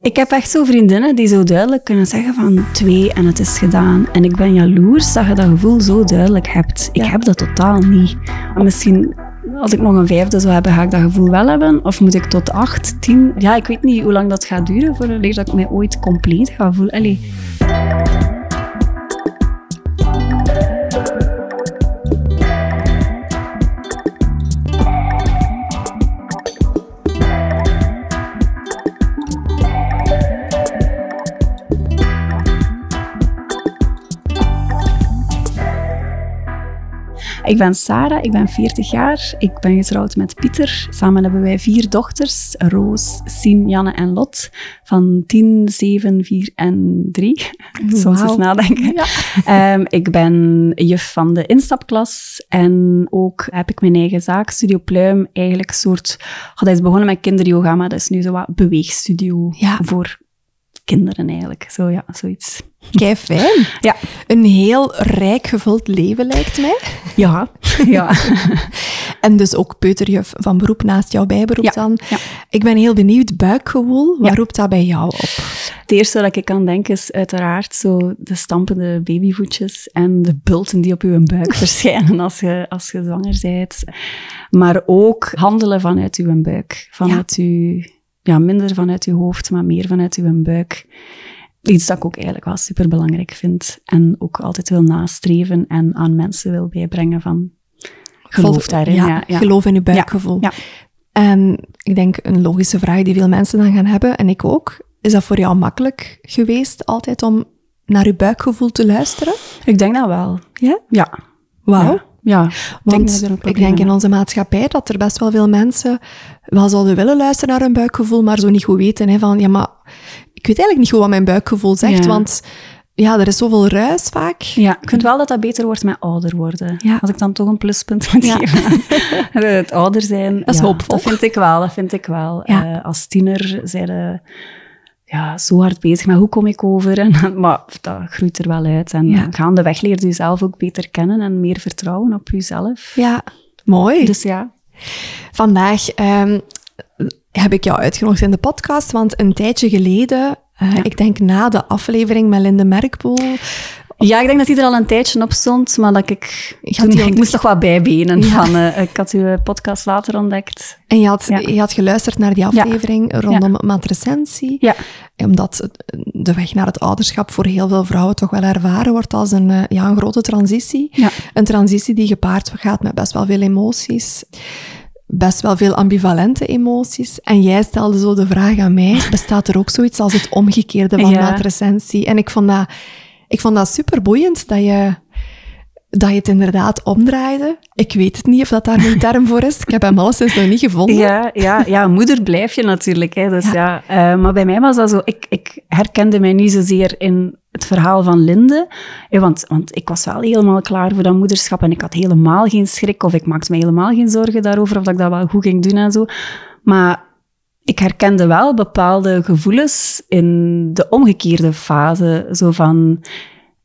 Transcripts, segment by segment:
Ik heb echt zo vriendinnen die zo duidelijk kunnen zeggen van twee en het is gedaan. En ik ben jaloers dat je dat gevoel zo duidelijk hebt. Ik heb dat totaal niet. Maar misschien als ik nog een vijfde zou hebben, ga ik dat gevoel wel hebben? Of moet ik tot acht, tien? Ja, ik weet niet hoe lang dat gaat duren voordat ik mij ooit compleet ga voelen. Allee. Ik ben Sarah, ik ben 40 jaar. Ik ben getrouwd met Pieter. Samen hebben wij vier dochters. Roos, Sien, Janne en Lot. Van 10, 7, 4 en 3. Soms eens nadenken. Ja. Um, ik ben juf van de instapklas. En ook heb ik mijn eigen zaak, Studio Pluim. Eigenlijk een soort... Oh, dat is begonnen met kinderyoga, maar dat is nu zo wat beweegstudio ja. voor kinderen eigenlijk. Zo ja, zoiets. Kei fijn. Ja. Een heel rijk gevuld leven lijkt mij. Ja, ja. en dus ook peuterjuf van beroep naast jouw bijberoep dan. Ja. Ik ben heel benieuwd, buikgewoel, wat roept dat bij jou op? Het eerste dat ik aan denk is uiteraard zo de stampende babyvoetjes en de bulten die op uw buik verschijnen als je, als je zwanger bent. Maar ook handelen vanuit uw buik, vanuit uw ja, minder vanuit je hoofd, maar meer vanuit je buik. Iets dat ik ook eigenlijk wel super belangrijk vind. En ook altijd wil nastreven en aan mensen wil bijbrengen van geloof daarin. Ja, ja, geloof in je buikgevoel. Ja, En ik denk een logische vraag die veel mensen dan gaan hebben, en ik ook. Is dat voor jou makkelijk geweest altijd om naar je buikgevoel te luisteren? Ik denk dat wel. Ja? Ja. Wauw. Ja, want denk ik denk in onze maatschappij dat er best wel veel mensen wel zouden willen luisteren naar hun buikgevoel, maar zo niet goed weten hè, van, ja, maar ik weet eigenlijk niet goed wat mijn buikgevoel zegt, want ja, er is zoveel ruis vaak. Ja, ik vind wel dat dat beter wordt met ouder worden. Ja. Als ik dan toch een pluspunt moet geven. het ouder zijn. Dat is hoopvol. Dat vind ik wel, dat vind ik wel. Uh, als tiener zeiden ja, zo hard bezig met hoe kom ik over. En, maar dat groeit er wel uit. En ja. gaandeweg leer je jezelf ook beter kennen en meer vertrouwen op jezelf. Ja, mooi. Dus ja. Vandaag um, heb ik jou uitgenodigd in de podcast, want een tijdje geleden, uh, ik denk na de aflevering met Linde Merkpoel, ja, ik denk dat hij er al een tijdje op stond, maar dat ik... Ik, toen, ik moest toch wat bijbenen. Van, uh, ik had uw podcast later ontdekt. En je had, je had geluisterd naar die aflevering rondom ja. matrecensie. Ja. Omdat de weg naar het ouderschap voor heel veel vrouwen toch wel ervaren wordt als een, uh, ja, een grote transitie. Ja. Een transitie die gepaard gaat met best wel veel emoties best wel veel ambivalente emoties. En jij stelde zo de vraag aan mij, bestaat er ook zoiets als het omgekeerde van ja. matrecensie? En ik vond dat ik vond dat super boeiend dat je, dat je het inderdaad omdraaide. Ik weet het niet of dat daar een term voor is. Ik heb hem alleszins nog niet gevonden. Ja, ja, ja moeder blijf je natuurlijk. Hè, dus ja. ja uh, maar bij mij was dat zo... Ik, ik herkende mij niet zozeer in het verhaal van Linde. Want, want ik was wel helemaal klaar voor dat moederschap en ik had helemaal geen schrik of ik maakte me helemaal geen zorgen daarover of dat ik dat wel goed ging doen en zo. Maar ik herkende wel bepaalde gevoelens in de omgekeerde fase. Zo van,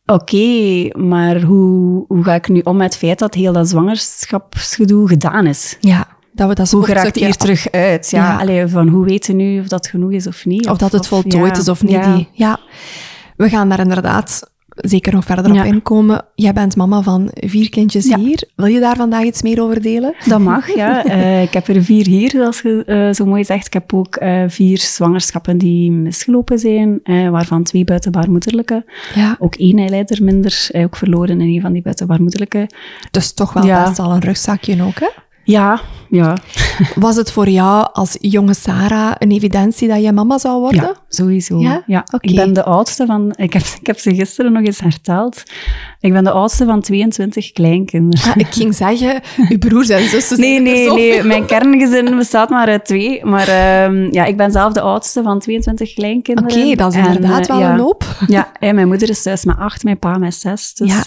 oké, maar hoe, hoe ga ik nu om met het feit dat heel dat zwangerschapsgedoe gedaan is? Ja. Dat we dat hoe geraakt hier terug uit? Ja, ja. van hoe weten nu of dat genoeg is of niet? Of, dat het voltooid is of niet. Ja. ja. We gaan daar inderdaad zeker nog verder op inkomen. Jij bent mama van vier kindjes hier. Wil je daar vandaag iets meer over delen? Dat mag, ja. Uh, ik heb er vier hier, zoals je uh, zo mooi zegt. Ik heb ook uh, vier zwangerschappen die misgelopen zijn, waarvan twee buitenbaarmoederlijke. Ja. Ook één eileider minder, ook verloren in een van die buitenbaarmoederlijke. Dus toch wel best al een rugzakje ook, hè? Ja, ja. Was het voor jou als jonge Sarah een evidentie dat je mama zou worden? Ja, sowieso. Ja? ja. Ik ben de oudste van... Ik heb, ik heb ze gisteren nog eens herteld. Ik ben de oudste van 22 kleinkinderen. Ah, ik ging zeggen, uw broers en zussen Nee, nee, nee. Mijn kerngezin bestaat maar uit twee. Maar um, ja, ik ben zelf de oudste van 22 kleinkinderen. Oké, dat is inderdaad en, uh, wel ja. een loop. Ja, en mijn moeder is thuis met acht, mijn pa met zes. Dus... Ja.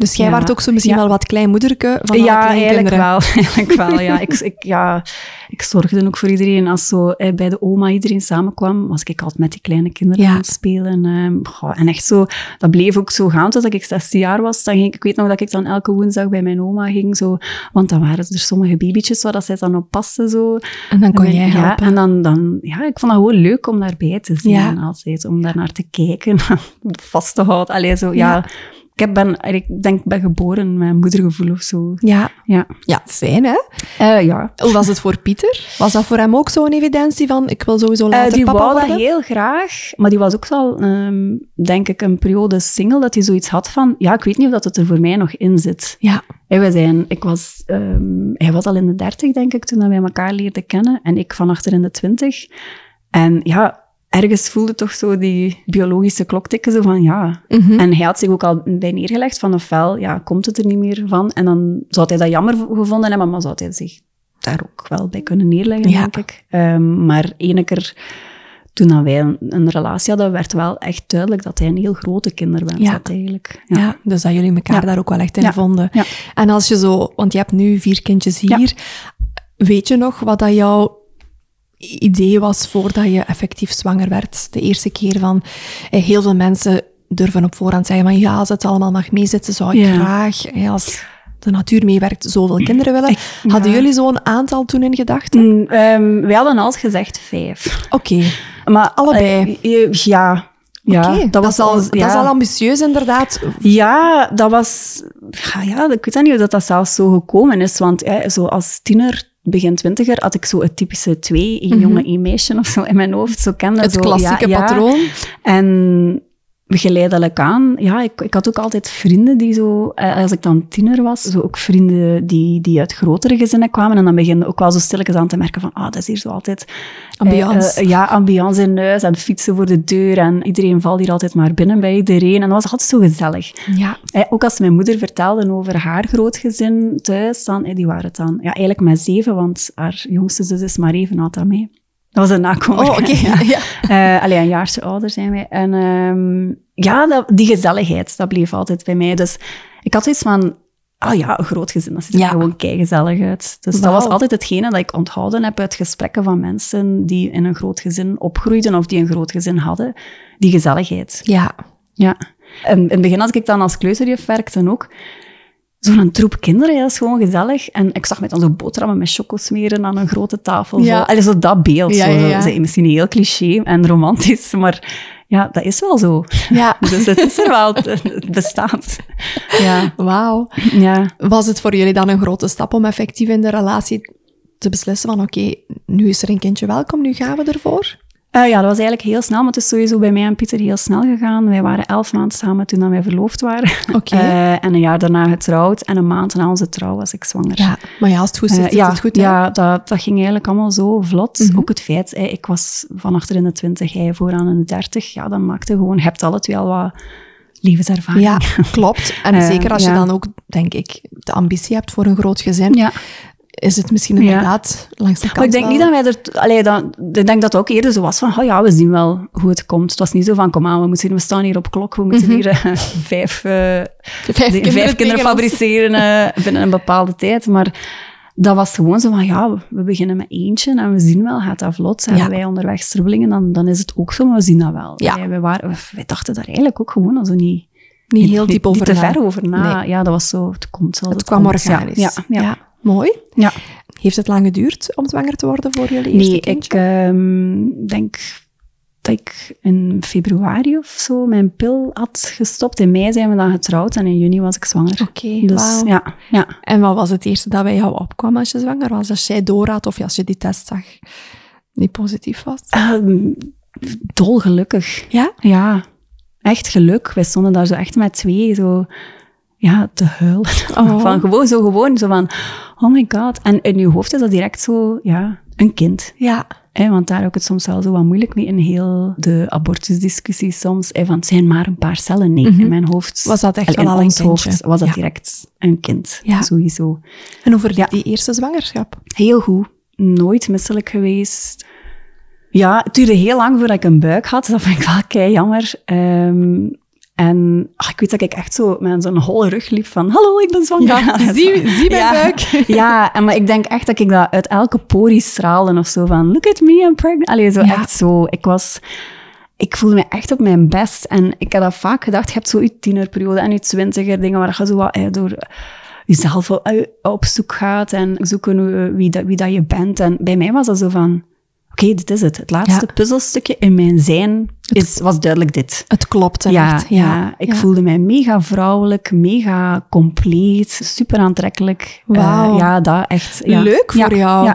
Dus jij Ja. waart ook zo misschien wel wat kleinmoederke van ja, eigenlijk wel. eigenlijk wel, ja. Ik, ik, ja. ik zorgde ook voor iedereen. Als zo eh, bij de oma iedereen samenkwam, was ik altijd met die kleine kinderen aan het spelen. ehm, goh, en echt zo, dat bleef ook zo gaan totdat ik 16 jaar was. Dan ging, ik- weet nog dat ik dan elke woensdag bij mijn oma ging, zo, want dan waren er sommige babytjes waar dat zij dan op paste. Zo. En dan kon En jij ja, helpen. en dan, dan, ja, ik vond dat gewoon leuk om daarbij te zijn altijd, om daar naar te kijken, vast te houden. Allee, zo, ja. Heb ben, ik denk, ben geboren met een moedergevoel of zo. Ja. Ja. ja, fijn hè? Eh, ja. Hoe was het voor Pieter? Was dat voor hem ook zo'n evidentie van ik wil sowieso Eh, later die papa wou worden? dat heel graag, maar die was ook al, ehm, denk ik, een periode single, dat hij zoiets had van, ja, ik weet niet of dat het er voor mij nog in zit. Ja. We zijn, ik was, ehm, hij was al in de dertig, denk ik, toen wij elkaar leerden kennen, en ik van achter in de twintig. En ja, ergens voelde toch zo die biologische klok tikken, zo van, ja. Mhm. En hij had zich ook al bij neergelegd van, ofwel, ja, komt het er niet meer van, en dan zou hij dat jammer gevonden hebben, maar zou hij zich daar ook wel bij kunnen neerleggen, Ja. denk ik. Ehm, maar ene keer toen wij een, een relatie hadden, werd wel echt duidelijk dat hij een heel grote kinderwens Ja. had eigenlijk. Ja. dus dat jullie elkaar Ja. daar ook wel echt in Ja. vonden. Ja. En als je zo, want je hebt nu vier kindjes Ja. hier, weet je nog wat dat jouw idee was voordat je effectief zwanger werd? De eerste keer van, eh, heel veel mensen durven op voorhand zeggen van ja, als het allemaal mag meezitten, zou ik Ja. graag, eh, als de natuur meewerkt, zoveel kinderen willen. Hadden ja. jullie zo'n aantal toen in gedachten? Mm, ehm, wij hadden altijd gezegd vijf. Oké, Maar Allebei? eh, eh, ja. Ja, Oké, dat, was al, al, dat is al ambitieus inderdaad. Ja, dat was... Ja, ik weet niet hoe dat, dat zelfs zo gekomen is. Want zo als tiener, begin twintiger, had ik zo het typische twee, één jongen, één meisje of zo in mijn hoofd. Zo kende Het zo, klassieke ja, ja. patroon. En geleidelijk aan, ja, ik, ik had ook altijd vrienden die zo, eh, als ik dan tiener was, zo ook vrienden die, die uit grotere gezinnen kwamen. En dan begin ook wel zo stilletjes aan te merken van, ah, dat is hier zo altijd... eh, Ambiance. eh, ja, ambiance in huis en fietsen voor de deur. En iedereen valt hier altijd maar binnen bij iedereen. En dat was altijd zo gezellig. Ja, Eh, ook als mijn moeder vertelde over haar grootgezin thuis, dan, eh, die waren het dan ja, eigenlijk met zeven, want haar jongste zus is maar even oud dan mij. Dat was een nakomer. oh oké. Ja. Ja. Eh, allee, een jaartje ouder zijn wij. En ehm, ja, dat, die gezelligheid, dat bleef altijd bij mij. Dus ik had iets van, ah ja, een groot gezin, dat ziet er Ja. gewoon keigezellig uit. Dus dat was altijd hetgene dat ik onthouden heb uit gesprekken van mensen die in een groot gezin opgroeiden of die een groot gezin hadden. Die gezelligheid. ja. Ja. En in het begin, als ik dan als kleuterjuf werkte ook, zo'n troep kinderen, ja, dat is gewoon gezellig. En ik zag mij dan zo boterhammen met choco smeren aan een grote tafel. Ja. Zo. Allee, zo dat beeld. Ja, zo, ja. Zo, misschien heel cliché en romantisch, maar ja, dat is wel zo. ja. Dus het is er wel, het bestaat. Ja, Wauw. ja. Was het voor jullie dan een grote stap om effectief in de relatie te beslissen van oké, nu is er een kindje welkom, nu gaan we ervoor? Eh, ja, dat was eigenlijk heel snel, maar het is sowieso bij mij en Pieter heel snel gegaan. Wij waren elf maanden samen toen dat wij verloofd waren. Eh, en een jaar daarna getrouwd. En een maand na onze trouw was ik zwanger. Ja, maar ja, als het goed zit, Eh, ja, het goed. hè? ja dat, dat ging eigenlijk allemaal zo vlot. Mhm. Ook het feit, ik was van achter in de twintig, hij vooraan in de dertig. Ja, dan maakte gewoon, je hebt alle twee al wat levenservaring. Ja, klopt. En zeker als je dan ook, denk ik, de ambitie hebt voor een groot gezin, Ja. Is het misschien Ja. inderdaad langs de kant Maar ik denk wel- niet dat wij er... Allee, dat, ik denk dat het ook eerder zo was van, oh ja, we zien wel hoe het komt. Het was niet zo van, kom aan, we, moeten, we staan hier op klok, we moeten hier eh, vijf, eh, Vijf de- kinderen, vijf fabriceren eh, binnen een bepaalde tijd. Maar dat was gewoon zo van, ja, we beginnen met eentje en we zien wel, gaat dat vlot. Ja. wij onderweg strubbelingen, dan, dan is het ook zo, maar we zien dat wel. Ja. Wij, wij, waren, wij dachten daar eigenlijk ook gewoon zo niet... Niet heel diep over Niet te na. ver over na. Nee. Ja, dat was zo, het komt zo. Het kwam komt. Ja, organisch. Ja, ja, mooi. ja. Heeft het lang geduurd om zwanger te worden voor jullie eerste Nee, kindje? ik ehm, denk dat ik in februari of zo mijn pil had gestopt. In mei zijn we dan getrouwd en in juni was ik zwanger. Oké, Dus wauw. ja, ja. En wat was het eerste dat bij jou opkwam als je zwanger was? Als jij door had of als je die test zag die positief was? Ehm, dolgelukkig. Ja? Ja, echt geluk. Wij stonden daar zo echt met twee, zo ja, te huilen. Oh. Van gewoon zo gewoon, zo van, oh my god. En in je hoofd is dat direct zo, ja, een kind. Ja. Hè, want daar ik het soms wel zo wat moeilijk mee in heel de abortusdiscussie soms. Hè, van het zijn maar een paar cellen. Nee, in mijn hoofd... Mhm. Was dat echt wel al een kindje? hoofd was dat Ja. direct een kind. Ja. Sowieso. En Ja. die eerste zwangerschap? Heel goed. Nooit misselijk geweest. Ja, het duurde heel lang voordat ik een buik had. Dat vind ik wel kei jammer. Ehm, En ach, ik weet dat ik echt zo met zo'n holle rug liep van hallo, ik ben zwanger. Ja, zie, zie mijn ja. buik. Ja, en, maar ik denk echt dat ik dat uit elke porie straalde of zo van look at me, I'm pregnant. Allee, zo Ja. echt zo. Ik was... Ik voelde me echt op mijn best. En ik heb dat vaak gedacht. Je hebt zo je tienerperiode en je twintiger dingen waar je zo wat eh, door jezelf op- eh, op zoek gaat en zoeken wie, dat, wie dat je bent. En bij mij was dat zo van, oké, dit is het. Het laatste Ja. puzzelstukje in mijn zijn is, was duidelijk dit. Het klopt Ja, echt. ja, ik voelde mij mega vrouwelijk, mega compleet, super aantrekkelijk. Wauw. Eh, ja, dat echt. Ja. Leuk voor jou.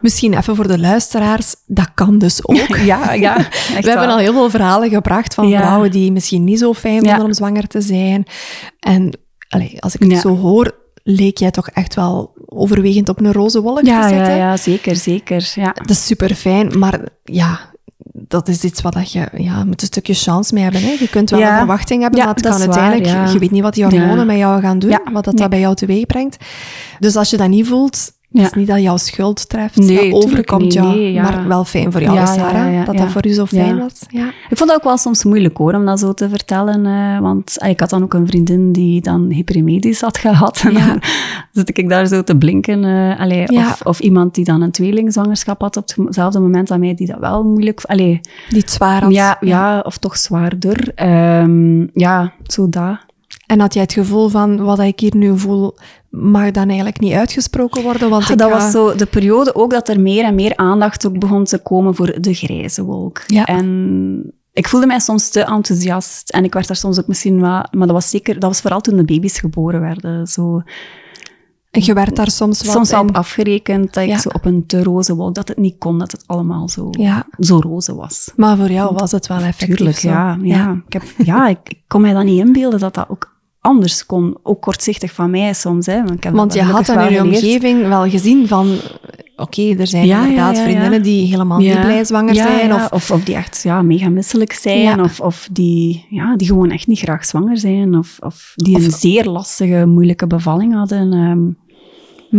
Misschien even voor de luisteraars, dat kan dus ook. ja, ja We hebben al heel veel verhalen gebracht van vrouwen die misschien niet zo fijn vonden om zwanger te zijn. En allee, als ik het zo hoor, leek jij toch echt wel overwegend op een roze wolk ja, te ja, zitten. ja, zeker, zeker. Ja. Dat is super fijn, maar ja, dat is iets wat dat je ja, moet een stukje chance mee hebben. Hè. Je kunt wel Ja. een verwachting hebben, Ja, maar het kan waar, uiteindelijk, ja. je weet niet wat die hormonen Ja. met jou gaan doen, Ja. wat dat, Nee. dat bij jou teweeg brengt. Dus als je dat niet voelt, Ja. is het niet dat jouw schuld treft, Nee, dat overkomt jou, nee, maar wel fijn voor jou, Ja, Sarah, dat dat voor u zo fijn was. Ja. Ik vond dat ook wel soms moeilijk hoor, om dat zo te vertellen. eh, want eh, ik had dan ook een vriendin die dan hyperemedisch had gehad. En dan zit ik daar zo te blinken. eh, allee, of, of iemand die dan een tweelingzwangerschap had op hetzelfde moment aan mij, die dat wel moeilijk... Allee, Die het zwaar had. ja, ja, of toch zwaarder. Ehm, ja, zo dat. En had jij het gevoel van, wat ik hier nu voel, mag dan eigenlijk niet uitgesproken worden? Want ik dat ga- was zo de periode ook dat er meer en meer aandacht ook begon te komen voor de grijze wolk. Ja. En ik voelde mij soms te enthousiast en ik werd daar soms ook misschien wat... Maar dat was zeker... Dat was vooral toen de baby's geboren werden. Zo, En je werd daar soms wat soms wel op afgerekend dat Ja. ik zo op een te roze wolk... Dat het niet kon, dat het allemaal zo, Ja, zo roze was. maar voor jou was het wel effectief Tuurlijk, zo. ja. ja. Ik, heb, ja ik, ik kon mij dat niet inbeelden dat dat ook anders kon. Ook kortzichtig van mij soms. Hè, want je had in je omgeving wel gezien van... Oké, er zijn Ja, inderdaad ja, ja. vriendinnen die helemaal niet blij zwanger zijn. Of, Of, of die echt ja, mega misselijk zijn. Of, of die, ja, die gewoon echt niet graag zwanger zijn. Of, of die Of- een zeer lastige, moeilijke bevalling hadden. ehm.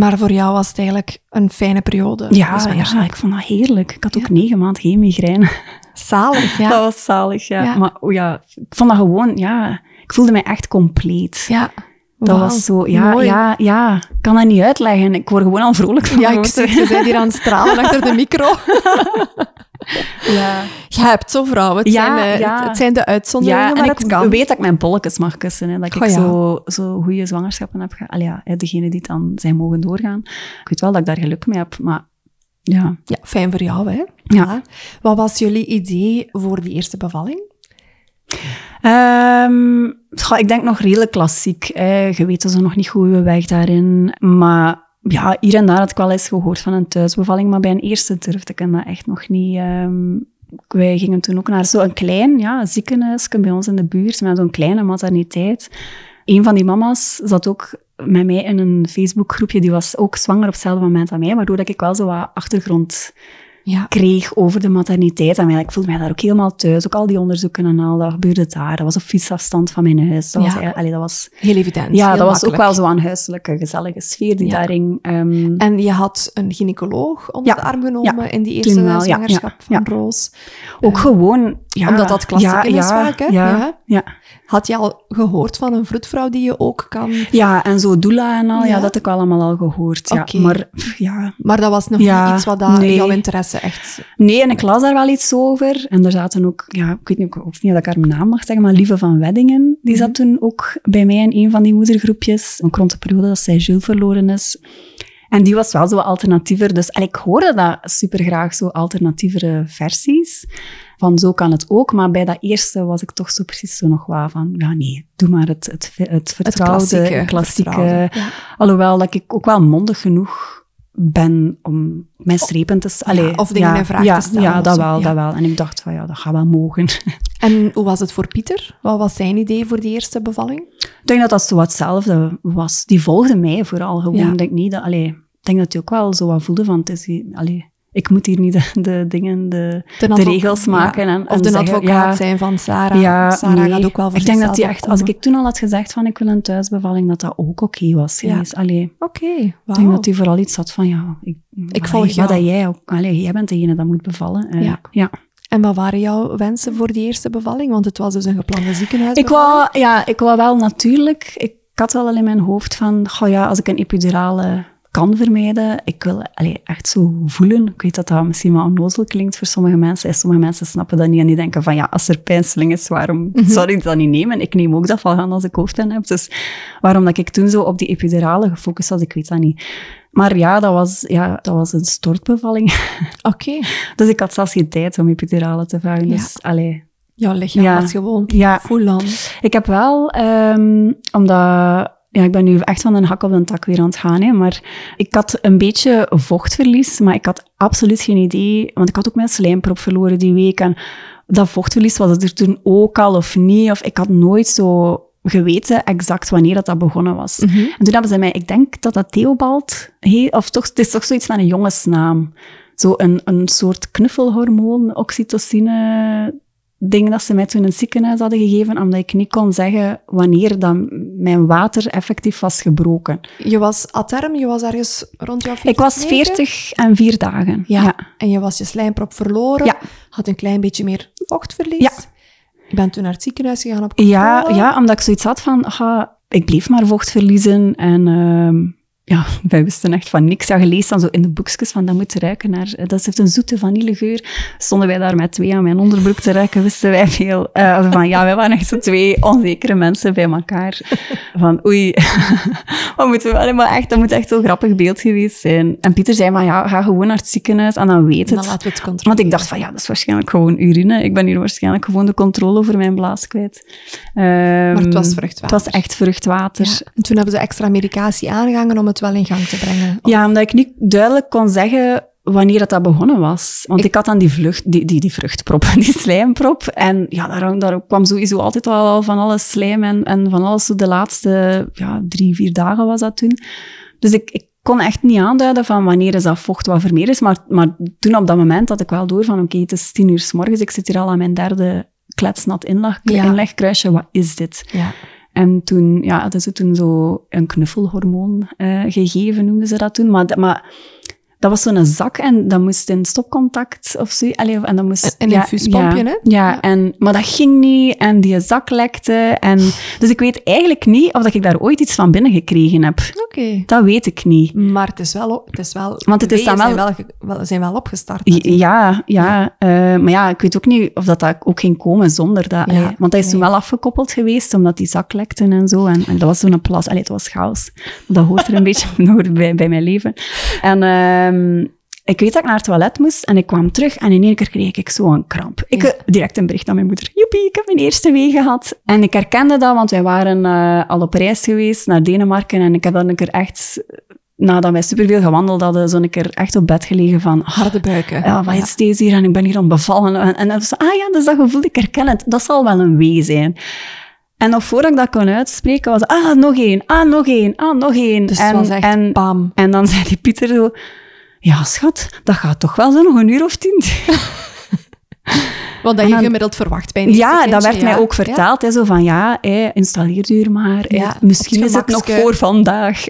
maar voor jou was het eigenlijk een fijne periode. de ja, ja, ik vond dat heerlijk. Ik had ook negen maanden geen migraine. Zalig, ja. Dat was zalig, ja. Ja. Maar oh ja, ik vond dat gewoon, ja... Ik voelde mij echt compleet. ja. Dat was zo, ja, mooi. ja, ja. Ik kan dat niet uitleggen. Ik word gewoon al vrolijk van. Ja, ik het. Je bent hier aan het stralen achter de micro. Ja. Je hebt zo vrouwen. Het, Ja, zijn, eh, ja. het, het zijn de uitzonderingen, Ja, en maar ik het kan. weet dat ik mijn bolletjes mag kussen. Hè, dat ik Oh, zo, zo goede zwangerschappen heb gehad. Allee, ja, degene die dan zijn mogen doorgaan. Ik weet wel dat ik daar geluk mee heb, maar ja. Ja, fijn voor jou, hè? Ja. Wat was jullie idee voor die eerste bevalling? Ehm, ik denk nog redelijk klassiek. Hè. Je weet zo nog niet hoe we weg daarin. Maar ja, hier en daar had ik wel eens gehoord van een thuisbevalling, maar bij een eerste durfde ik dat echt nog niet. ehm. wij gingen toen ook naar zo'n klein ja, ziekenhuisje bij ons in de buurt, met zo'n kleine materniteit. Een van die mama's zat ook met mij in een Facebookgroepje, die was ook zwanger op hetzelfde moment aan mij, waardoor ik wel zo wat achtergrond Ja. kreeg over de materniteit. En ik voelde mij daar ook helemaal thuis. Ook al die onderzoeken en al, dat gebeurde daar. Dat was op fietsafstand van mijn huis. Dat was, Ja. eigenlijk- allee, dat was, Heel evident. ja, heel dat was ook wel zo'n huiselijke, gezellige sfeer die Ja. daarin... ehm, En je had een gynaecoloog onder de arm genomen in die eerste wel, zwangerschap van Roos. ook gewoon... Ja, Omdat dat klassiek is vaak, hè? Ja. Had je al gehoord van een vroedvrouw die je ook kan... Ja, en zo doula en al, ja, Ja? dat heb ik wel allemaal al gehoord. Ja. Maar ja, Maar dat was nog Ja, niet iets wat daar nee. jouw interesse echt... Nee, en ik las daar wel iets over. En er zaten ook, ja, ik weet niet, of niet dat ik haar naam mag zeggen, maar Lieve van Weddingen, die zat toen ook bij mij in een van die moedergroepjes. Ook rond de periode dat zij Jules verloren is. En die was wel zo alternatiever. Dus en ik hoorde dat super graag, zo alternatievere versies. Van zo kan het ook. Maar bij dat eerste was ik toch zo precies zo nog wat van, ja nee, doe maar het, het, het vertrouwde, klassieke, klassieke. vertrouwde, ja. Alhoewel dat ik ook wel mondig genoeg ben om mijn strepen te stellen. of dingen in vraag ja, te stellen Ja, dat wel, ja. dat wel. En ik dacht van, ja, dat gaat wel mogen. En hoe was het voor Pieter? Wat was zijn idee voor die eerste bevalling? ik denk dat dat zo hetzelfde was. Die volgde mij vooral gewoon. Ja. Ik denk niet dat, allee, ik denk dat hij ook wel zo wat voelde van, het is, allee, ik moet hier niet de, de dingen, de, De regels ja. maken. En, Of en de zeggen, advocaat ja, zijn van Sarah. Ja, Sarah nee. gaat ook wel voor Ik denk dat hij echt, als ik toen al had gezegd van ik wil een thuisbevalling, dat dat ook oké was Ja. Oké, ik denk dat hij vooral iets had van, ja, ik, Ik volg jou. dat jij ook, allee, jij bent degene dat moet bevallen. Eh, Ja. ja. En wat waren jouw wensen voor die eerste bevalling? Want het was dus een geplande ziekenhuis. Ik wou, ja, ik wou wel natuurlijk... Ik had wel al in mijn hoofd van, goh ja, als ik een epidurale kan vermijden. Ik wil allee, echt zo voelen. Ik weet dat dat misschien wel onnozel klinkt voor sommige mensen. En sommige mensen snappen dat niet en die denken van ja, als er pijnstelling is, waarom mhm. zou ik dat niet nemen? Ik neem ook dat van gaan als ik hoofdpijn heb. Dus waarom dat ik toen zo op die epidurale gefocust was, ik weet dat niet. Maar ja, dat was, ja, dat was een stortbevalling. Oké. dus ik had zelfs geen tijd om epidurale te vragen. Dus, ja. allee, Jouw lichaam ja, was gewoon ja. full on. Ik heb wel, um, omdat ja, ik ben nu echt van een hak op een tak weer aan het gaan. Hè. Maar ik had een beetje vochtverlies, maar ik had absoluut geen idee. Want ik had ook mijn slijmprop verloren die week. En dat vochtverlies was het er toen ook al of niet. Of ik had nooit zo geweten exact wanneer dat, dat begonnen was. Mhm. En toen hebben ze mij, ik denk dat dat Theobald heet, of toch, het is toch zoiets met een jongensnaam. Zo een, een soort knuffelhormoon, oxytocine, dingen dat ze mij toen in het ziekenhuis hadden gegeven, omdat ik niet kon zeggen wanneer dan mijn water effectief was gebroken. Je was aterm, je was ergens rond jouw 40 Ik was 40 en vier dagen. Ja. En je was je slijmprop verloren, ja. had een klein beetje meer vochtverlies. Ja. Je bent toen naar het ziekenhuis gegaan op controle. Ja, ja omdat ik zoiets had van, ik bleef maar vocht verliezen en... Uh, ja, wij wisten echt van niks. Ja, gelezen dan zo in de boekjes van dat moet ruiken naar... Eh, dat heeft een zoete vanillegeur. Stonden wij daar met twee aan mijn onderbroek te ruiken, wisten wij veel. Uh, van ja, wij waren echt zo twee onzekere mensen bij elkaar. Van oei, wat moeten we... Maar echt, dat moet echt zo'n grappig beeld geweest zijn. En Pieter zei maar ja, ga gewoon naar het ziekenhuis en dan weet het. Dan laten we het controleren. Want ik dacht van ja, dat is waarschijnlijk gewoon urine. Ik ben hier waarschijnlijk gewoon de controle over mijn blaas kwijt. maar het was vruchtwater. Het was echt vruchtwater. En toen hebben ze extra medicatie aangehangen om het wel in gang te brengen? Ja, omdat ik niet duidelijk kon zeggen wanneer dat, dat begonnen was. Want ik, had dan die, vlucht, die, die, die vruchtprop, die slijmprop. En ja, daar, daar kwam sowieso altijd al van alles slijm en, en van alles. De laatste ja, drie, vier dagen was dat toen. Dus ik, ik kon echt niet aanduiden van wanneer is dat vocht wat vermeerd is. Maar, maar toen op dat moment had ik wel door van oké, het is tien uur s morgens. Ik zit hier al aan mijn derde kletsnat inleg, ja. inlegkruisje. Wat is dit? Ja. En toen ja, hadden ze toen zo een knuffelhormoon uh, gegeven, noemden ze dat toen. Maar, maar dat was zo'n zak en dat moest in stopcontact of zo. Allee, en dat moest, een infuuspompje, ja, hè? Ja, En, maar dat ging niet en die zak lekte. En, dus ik weet eigenlijk niet of dat ik daar ooit iets van binnen gekregen heb. Oké. Dat weet ik niet. Maar het is wel... Het is wel Want het is dan wel, zijn wel, zijn wel opgestart. Ja, ja. Uh, maar ja, ik weet ook niet of dat, dat ook ging komen zonder dat. Allee, want dat is toen wel afgekoppeld geweest, omdat die zak lekte en zo. En, en dat was zo'n plas. Allee, het was chaos. Dat hoort er een beetje nog bij, bij mijn leven. En... Uh, ik weet dat ik naar het toilet moest en ik kwam terug en in één keer kreeg ik zo een kramp. Ik ja. direct een bericht aan mijn moeder. Joepie, ik heb mijn eerste wee gehad. En ik herkende dat, want wij waren uh, al op reis geweest naar Denemarken en ik heb dan een keer echt nadat wij superveel gewandeld hadden, zo'n keer echt op bed gelegen van... Harde buiken. Ja, wat is ja. deze hier? En ik ben hier aan bevallen. En, en dan was ah ja, dus dat gevoel, ik herken het. Dat zal wel een wee zijn. En nog voordat ik dat kon uitspreken, was ah, nog één, ah, nog één, ah, nog één. Dus en, het was echt en, bam. En dan zei die Pieter zo ja, schat, dat gaat toch wel zo nog een uur of tien. Wat dat je gemiddeld verwacht bij een Ja, dat werd mij ook verteld. Hè, zo van, ja, hey, installeer maar. Ja, misschien het is het nog voor vandaag.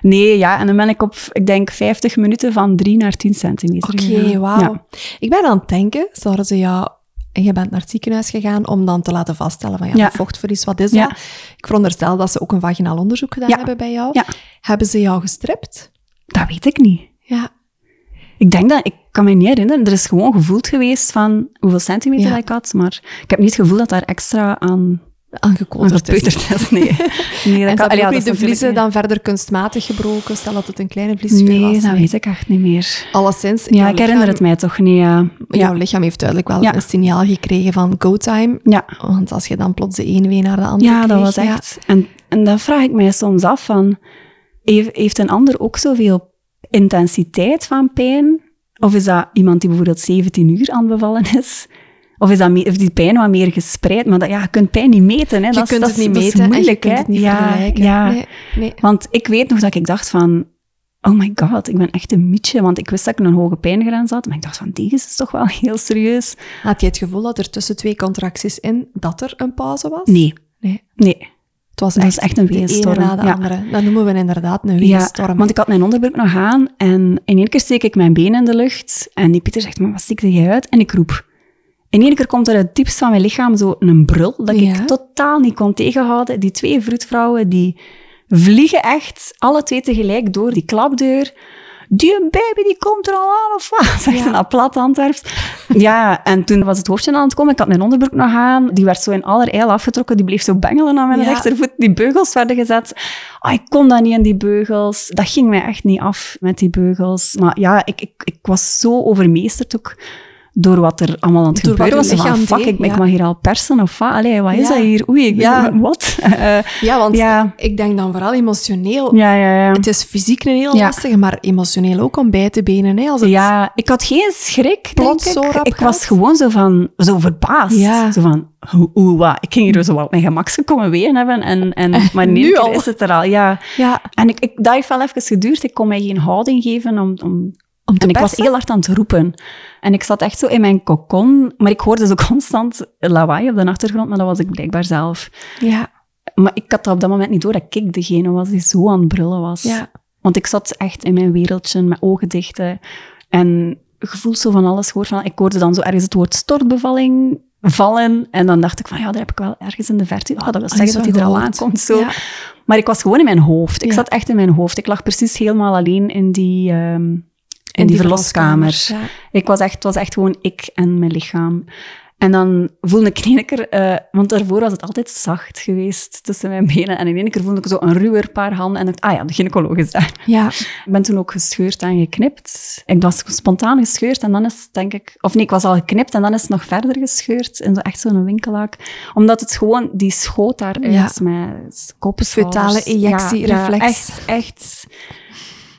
Nee, ja, en dan ben ik op, ik denk, 50 minuten van 3 naar 10 centimeter Oké, okay, wauw. Ik ben aan het denken, zouden ze jou... En je bent naar het ziekenhuis gegaan om dan te laten vaststellen van, ja, ja. vochtverlies, wat is dat? Ik veronderstel dat ze ook een vaginaal onderzoek gedaan hebben bij jou. Hebben ze jou gestript? Dat weet ik niet. Ja. Ik denk dat, ik kan me niet herinneren, er is gewoon gevoeld geweest van hoeveel centimeter ik had, maar ik heb niet het gevoel dat daar extra aan aangekoterd is. Nee. nee dat en kan, ja, de vliezen dan verder kunstmatig gebroken? Stel dat het een kleine vlies nee, was. Nee, dat weet ik echt niet meer. Alleszins. Ja, ik herinner het mij toch niet. Ja. Jouw lichaam heeft duidelijk wel een signaal gekregen van go time. Ja. Want als je dan plots de ene wee naar de andere Ja, dat was echt. En, en dan vraag ik mij soms af van, heeft een ander ook zoveel intensiteit van pijn? Of is dat iemand die bijvoorbeeld 17 uur aan bevallen is? Of is, dat meer, die pijn wat meer gespreid? Maar dat, ja, je kunt pijn niet meten. Hè. Je dat, kunt dat, het niet meten en je kunt het niet ja, vergelijken. Ja. Nee, nee. Want ik weet nog dat ik dacht van... Oh my god, ik ben echt een mietje. Want ik wist dat ik een hoge pijngrens had. Maar ik dacht van, deze is toch wel heel serieus. Had je het gevoel dat er tussen twee contracties in, dat er een pauze was? Nee. Nee. nee. Het was echt, echt een na de ja. andere. Dat noemen we inderdaad een weerstorm. Ja, want ik had mijn onderbroek nog aan en in één keer steek ik mijn been in de lucht en die Pieter zegt, maar wat steek jij uit? En ik roep. in één keer komt er uit het diepst van mijn lichaam zo een brul dat ik totaal niet kon tegenhouden. Die twee vroedvrouwen, die vliegen echt alle twee tegelijk door die klapdeur die baby die komt er al aan, of wat? Zegt ja. een plat Antwerps. ja, en toen was het hoofdje aan het komen. Ik had mijn onderbroek nog aan. Die werd zo in allerijl afgetrokken. Die bleef zo bengelen aan mijn rechtervoet. Die beugels werden gezet. Oh, ik kon dat niet in die beugels. Dat ging mij echt niet af met die beugels. Maar ja, ik, ik, ik was zo overmeesterd ook door wat er allemaal aan het door gebeuren was. Van, fuck, ik, ik mag hier al persen of wat? Allee, wat is dat hier? Oei, ik ja. wat? Uh, ja, want ik denk dan vooral emotioneel. Ja, ja, ja. Het is fysiek een heel lastige, maar emotioneel ook om bij te benen. Hè, als het ja, ik had geen schrik, denk ik. Zo ik was gewoon zo van, zo verbaasd. Ja. Zo van, hoe, wat? Ik ging hier zo wat mijn gemak komen ween hebben en, en maar nu is het er al. Ja. ja. En ik, ik, dat heeft wel even geduurd. Ik kon mij geen houding geven om, om en ik was heel hard aan het roepen. En ik zat echt zo in mijn kokon, maar ik hoorde zo constant lawaai op de achtergrond, maar dat was ik blijkbaar zelf. Ja. Maar ik had dat op dat moment niet door dat ik degene was die zo aan het brullen was. Ja. Want ik zat echt in mijn wereldje, met ogen dicht. En gevoel zo van alles gehoord. Van, ik hoorde dan zo ergens het woord stortbevalling vallen. En dan dacht ik van, ja, daar heb ik wel ergens in de verte... Oh, dat wil zeggen dat hij er al aankomt. Zo. Ja. Maar ik was gewoon in mijn hoofd. Ik zat echt in mijn hoofd. Ik lag precies helemaal alleen in die... Ehm, in, die, verloskamer. Ik was echt, was echt gewoon ik en mijn lichaam. En dan voelde ik in één keer, uh, want daarvoor was het altijd zacht geweest tussen mijn benen. En in één keer voelde ik zo een ruwer paar handen en dacht, ah ja, de gynaecoloog is daar. Ja. Ik ben toen ook gescheurd en geknipt. Ik was spontaan gescheurd en dan is denk ik, of nee, ik was al geknipt en dan is het nog verder gescheurd in zo echt zo'n winkelaak. Omdat het gewoon, die schoot daaruit ja. met koppen. Fetale ejectiereflex. Ja, echt, echt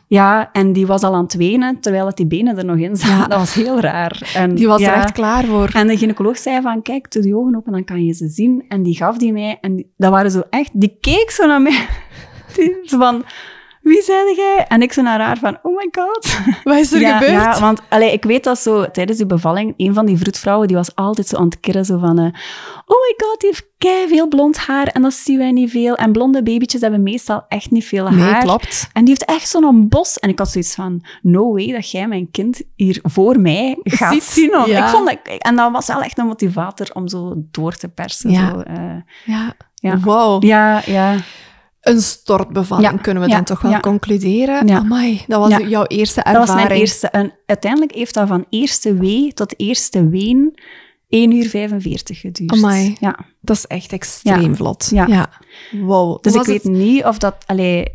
ja, en die was al aan het wenen, terwijl het die benen er nog in zaten. Dat was heel raar. En, die was er echt klaar voor. En de gynaecoloog zei van, kijk, doe die ogen open, dan kan je ze zien. En die gaf die mij, en die, dat waren zo echt, die keek zo naar mij. Die, van, wie zei jij? En ik zo naar haar van, oh my god. Wat is er gebeurd? Ja, want allee, ik weet dat zo tijdens die bevalling, een van die vroedvrouwen, die was altijd zo aan het kirren, zo van, uh, oh my god, die heeft kei veel blond haar en dat zien wij niet veel. En blonde babytjes hebben meestal echt niet veel haar. Nee, klopt. En die heeft echt zo'n bos. En ik had zoiets van, no way dat jij mijn kind hier voor mij gaat zien. Ja. Ik vond dat, en dat was wel echt een motivator om zo door te persen. Ja. Zo, uh, ja. ja. Wow. Ja, ja een stortbevalling, kunnen we dan toch wel concluderen. Ja. Amai, dat was jouw eerste ervaring. Dat was mijn eerste. En uiteindelijk heeft dat van eerste wee tot eerste ween 1 uur 45 geduurd. Amai, ja. dat is echt extreem vlot. Ja. Wow. Dus ik weet niet of dat... Allee, ik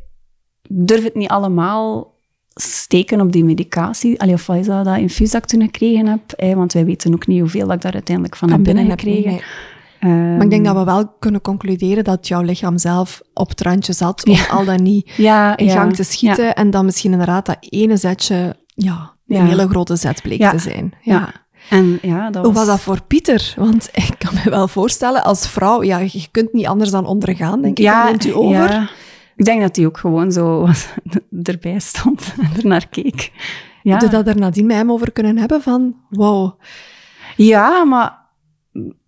durf het niet allemaal steken op die medicatie. Allee, of wat is dat, dat infuus dat ik toen gekregen heb. want wij weten ook niet hoeveel dat ik daar uiteindelijk van, heb binnen gekregen. Ehm, maar ik denk dat we wel kunnen concluderen dat jouw lichaam zelf op het randje zat om al dan niet ja, in gang te schieten. En dan misschien inderdaad dat ene zetje ja, een hele grote zet bleek te zijn. Ja. En, ja, dat was... Hoe was dat voor Pieter? Want ik kan me wel voorstellen, als vrouw, ja, je kunt niet anders dan ondergaan, denk ik. Ja, neemt u over. Ik denk dat hij ook gewoon zo erbij stond en er naar keek. Ja. Heb je dat er nadien met hem over kunnen hebben van, wow. Ja, maar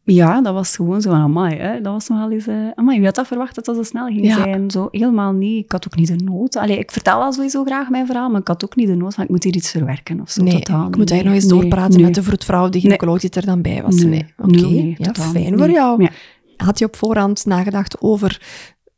ja, dat was gewoon zo van, amai, hè. dat was nogal eens... Uh, amai, wie had dat verwacht dat dat zo snel ging zijn? Zo, helemaal niet. Ik had ook niet de nood. Allee, ik vertel wel sowieso graag mijn verhaal, maar ik had ook niet de nood van, ik moet hier iets verwerken of zo. Nee, totaal ik moet daar nog eens doorpraten met de vroedvrouw, die gynaecoloog die er dan bij was. Nee, oké. ja, fijn voor jou. Had je op voorhand nagedacht over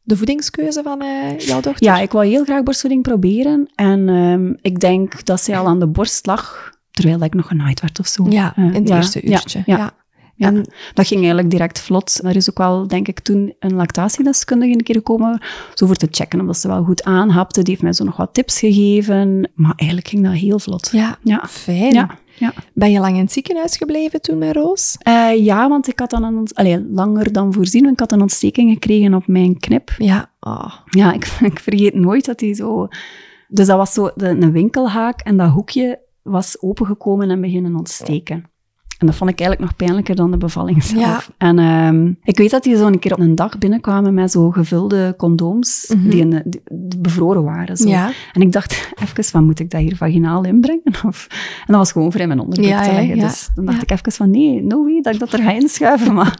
de voedingskeuze van uh, jouw dochter? Ja, ik wou heel graag borstvoeding proberen. En uh, ik denk dat ze al aan de borst lag, terwijl ik nog genaaid werd of zo. Ja, in het eerste uurtje. ja. Ja, en dat ging eigenlijk direct vlot. Er is ook wel, denk ik, toen een lactatiedeskundige een keer gekomen, zo voor te checken of ze wel goed aanhapte. Die heeft mij zo nog wat tips gegeven. Maar eigenlijk ging dat heel vlot. Ja, ja. fijn. Ja. Ja. Ben je lang in het ziekenhuis gebleven toen met Roos? Uh, ja, want ik had dan een, allez, langer dan voorzien. Ik had een ontsteking gekregen op mijn knip. Ja, oh. ja ik, ik vergeet nooit dat hij zo... Dus dat was zo de, een winkelhaak en dat hoekje was opengekomen en beginnen ontsteken. En dat vond ik eigenlijk nog pijnlijker dan de bevalling zelf. En uh, ik weet dat die zo een keer op een dag binnenkwamen met zo gevulde condooms mm -hmm. die, in, die, bevroren waren. Zo. Ja. En ik dacht even van, moet ik dat hier vaginaal inbrengen? Of, en dat was gewoon voor in mijn onderbroek ja, te leggen. Dus dan dacht ik even van, nee, no way dat ik dat er ga inschuiven. Maar,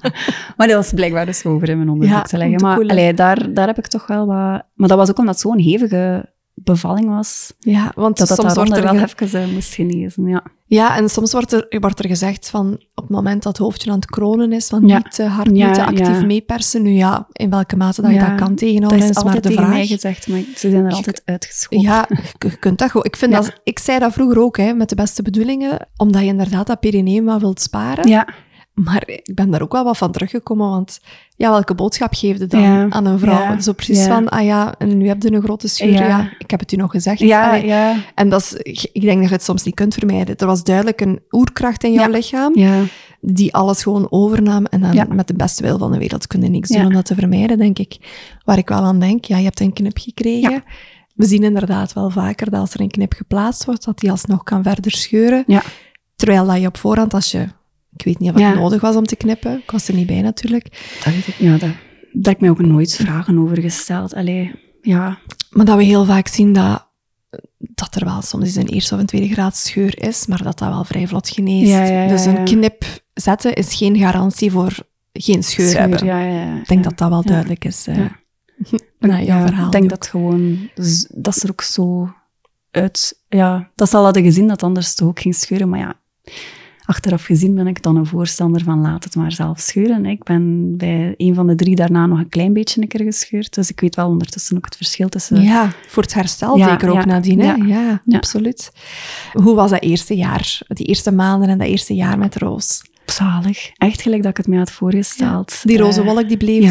maar dat was blijkbaar dus gewoon voor in mijn onderbroek te leggen. Maar allee, daar, daar heb ik toch wel wat... Maar dat was ook omdat zo'n hevige bevalling was, Ja, want dat dat soms wordt daaronder er wel even eh, moest genezen. Ja. Ja, en soms wordt er, wordt er gezegd van op het moment dat het hoofdje aan het kronen is, van Ja. niet te hard, Ja, niet te actief ja. meepersen. Nu ja, in welke mate dat je dat kan Dat tegenhouden, is is maar altijd de tegen vraag. mij gezegd, maar ze zijn er altijd uitgeschoven. Ja, je, je kunt dat gewoon. Ik, vind dat, ik zei dat vroeger ook, hè, met de beste bedoelingen, omdat je inderdaad dat perineum wat wilt sparen. ja. Maar ik ben daar ook wel wat van teruggekomen, want ja, welke boodschap geef je dan Ja, aan een vrouw? ja, Zo precies ja. van, ah ja, en nu heb je een grote scheur. Ja. Ik heb het u nog gezegd. Ja, Allee, ja, En dat is, ik denk dat je het soms niet kunt vermijden. Er was duidelijk een oerkracht in jouw lichaam, die alles gewoon overnam. En dan met de beste wil van de wereld kun je niks doen om dat te vermijden, denk ik. Waar ik wel aan denk, ja, je hebt een knip gekregen. We zien inderdaad wel vaker dat als er een knip geplaatst wordt, dat die alsnog kan verder scheuren. Terwijl dat je op voorhand, als je... Ik weet niet of het Ja. nodig was om te knippen. Ik was er niet bij natuurlijk. Dat weet ik. Ja, heb ik mij ook nooit vragen over gesteld. Allee, ja. Maar dat we heel vaak zien dat, dat er wel soms eens een eerste of een tweede graad scheur is, maar dat dat wel vrij vlot geneest. Ja, ja, ja, dus een knip zetten is geen garantie voor geen scheur, Scheur, hebben. Ja, ja, ja. Ik denk ja. dat dat wel Ja. duidelijk is. eh, Ja. na jouw Ja, verhaal. Ik denk ook. dat gewoon, dat is er ook zo uit, ja, dat zal hadden gezien dat anders toch ook ging scheuren, maar ja, achteraf gezien ben ik dan een voorstander van laat het maar zelf scheuren. Ik ben bij een van de drie daarna nog een klein beetje een keer gescheurd, dus ik weet wel ondertussen ook het verschil tussen... Ja, voor het herstel Ja, zeker ook ja, nadien. Hè? ja. Absoluut. Hoe was dat eerste jaar? Die eerste maanden en dat eerste jaar met Roos? Zalig. Echt gelijk dat ik het mij had voorgesteld. Die roze Eh, wolk die bleef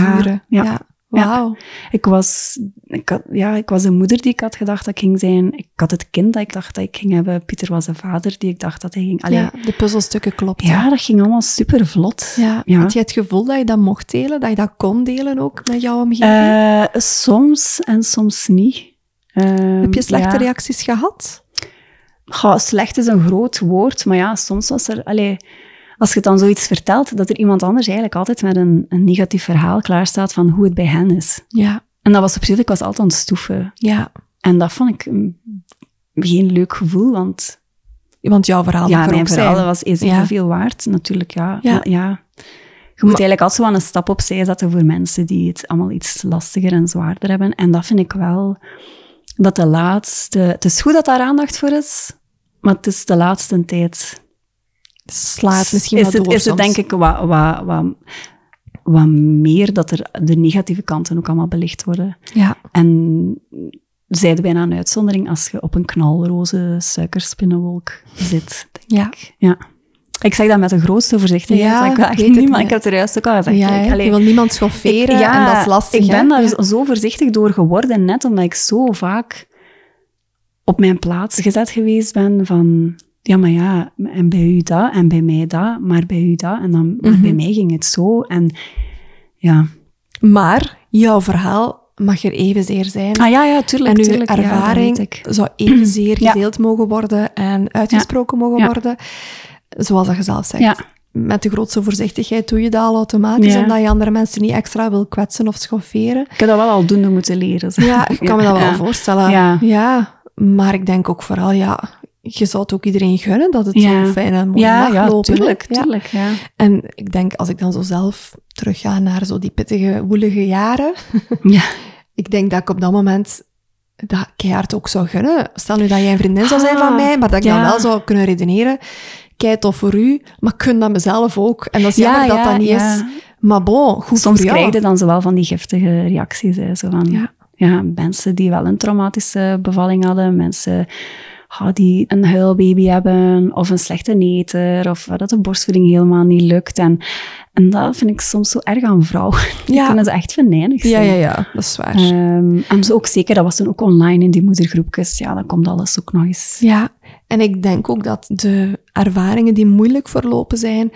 ja, ja, ja. Ik was, ik, had, ja, ik was een moeder die ik had gedacht dat ik ging zijn. Ik had het kind dat ik dacht dat ik ging hebben. Pieter was een vader die ik dacht dat hij ging... Allee, Ja, ja. de puzzelstukken klopten. dat ging allemaal super vlot. Ja. Ja. Had je het gevoel dat je dat mocht delen? Dat je dat kon delen ook met jouw omgeving? Eh, soms en soms niet. Ehm, Heb je slechte ja. reacties gehad? Goh, slecht is een groot woord, maar ja, soms was er... Allee, als je dan zoiets vertelt, dat er iemand anders eigenlijk altijd met een, een negatief verhaal klaarstaat van hoe het bij hen is. Ja. En dat was op zich, ik was altijd aan het stoeven. Ja. En dat vond ik mm, geen leuk gevoel, want Want jouw verhaal ja, mijn verhaal zijn. was is Ja. veel waard, natuurlijk. Ja. Ja. Ja. Je moet eigenlijk altijd zo aan een stap opzij zetten voor mensen die het allemaal iets lastiger en zwaarder hebben. En dat vind ik wel, dat de laatste... Het is goed dat daar aandacht voor is, maar het is de laatste tijd... Slaat misschien is wat het, door Is het denk ik wat, wat, wat, wat meer dat er de negatieve kanten ook allemaal belicht worden. Ja. En zijde bijna een uitzondering als je op een knalroze suikerspinnenwolk zit, denk Ja. ik. Ja. Ik zeg dat met de grootste voorzichtigheid. Ja, ik, ik echt niet, maar ik heb het er juist ook al gezegd. Ja, je wil niemand schofferen ik- ja, en dat is lastig. Ik ben daar zo voorzichtig door geworden, net omdat ik zo vaak op mijn plaats gezet geweest ben van... Ja, maar ja, en bij u dat, en bij mij dat, maar bij u dat. En dan, maar Mhm. bij mij ging het zo. En ja... Maar jouw verhaal mag er evenzeer zijn. Ah ja, ja, tuurlijk, en uw tuurlijk. Ervaring zou evenzeer Ja. gedeeld mogen worden en uitgesproken mogen worden. Zoals dat je zelf zegt. Met de grootste voorzichtigheid doe je dat al automatisch, omdat je andere mensen niet extra wil kwetsen of schofferen. Ik heb dat wel aldoende moeten leren. zeg. Ja, ik kan me dat wel voorstellen. Ja, maar ik denk ook vooral, ja, je zou het ook iedereen gunnen dat het Ja. zo fijn en mooi Ja, mag ja, lopen. tuurlijk, Ja. tuurlijk, ja. En ik denk, als ik dan zo zelf terugga naar zo die pittige, woelige jaren, Ja. ik denk dat ik op dat moment dat keihard ook zou gunnen. Stel nu dat jij een vriendin zou zijn van Ah, mij, maar dat ik dan wel zou kunnen redeneren, kei tof voor u, maar ik gun dat mezelf ook. En dat is Ja, jammer dat dat niet is. Maar bon, goed Soms voor jou. krijg je dan zo wel van die giftige reacties. Hè. Zo van, Ja. ja. mensen die wel een traumatische bevalling hadden, mensen die een huilbaby hebben, of een slechte neter, of dat de borstvoeding helemaal niet lukt. En, en dat vind ik soms zo erg aan vrouwen. Die Ja. kunnen ze echt venijnig Ja, zijn. ja, ja, dat is waar. Ehm, en zo ook zeker, dat was toen ook online in die moedergroepjes. Ja, dan komt alles ook nog eens. Ja, en ik denk ook dat de ervaringen die moeilijk verlopen zijn,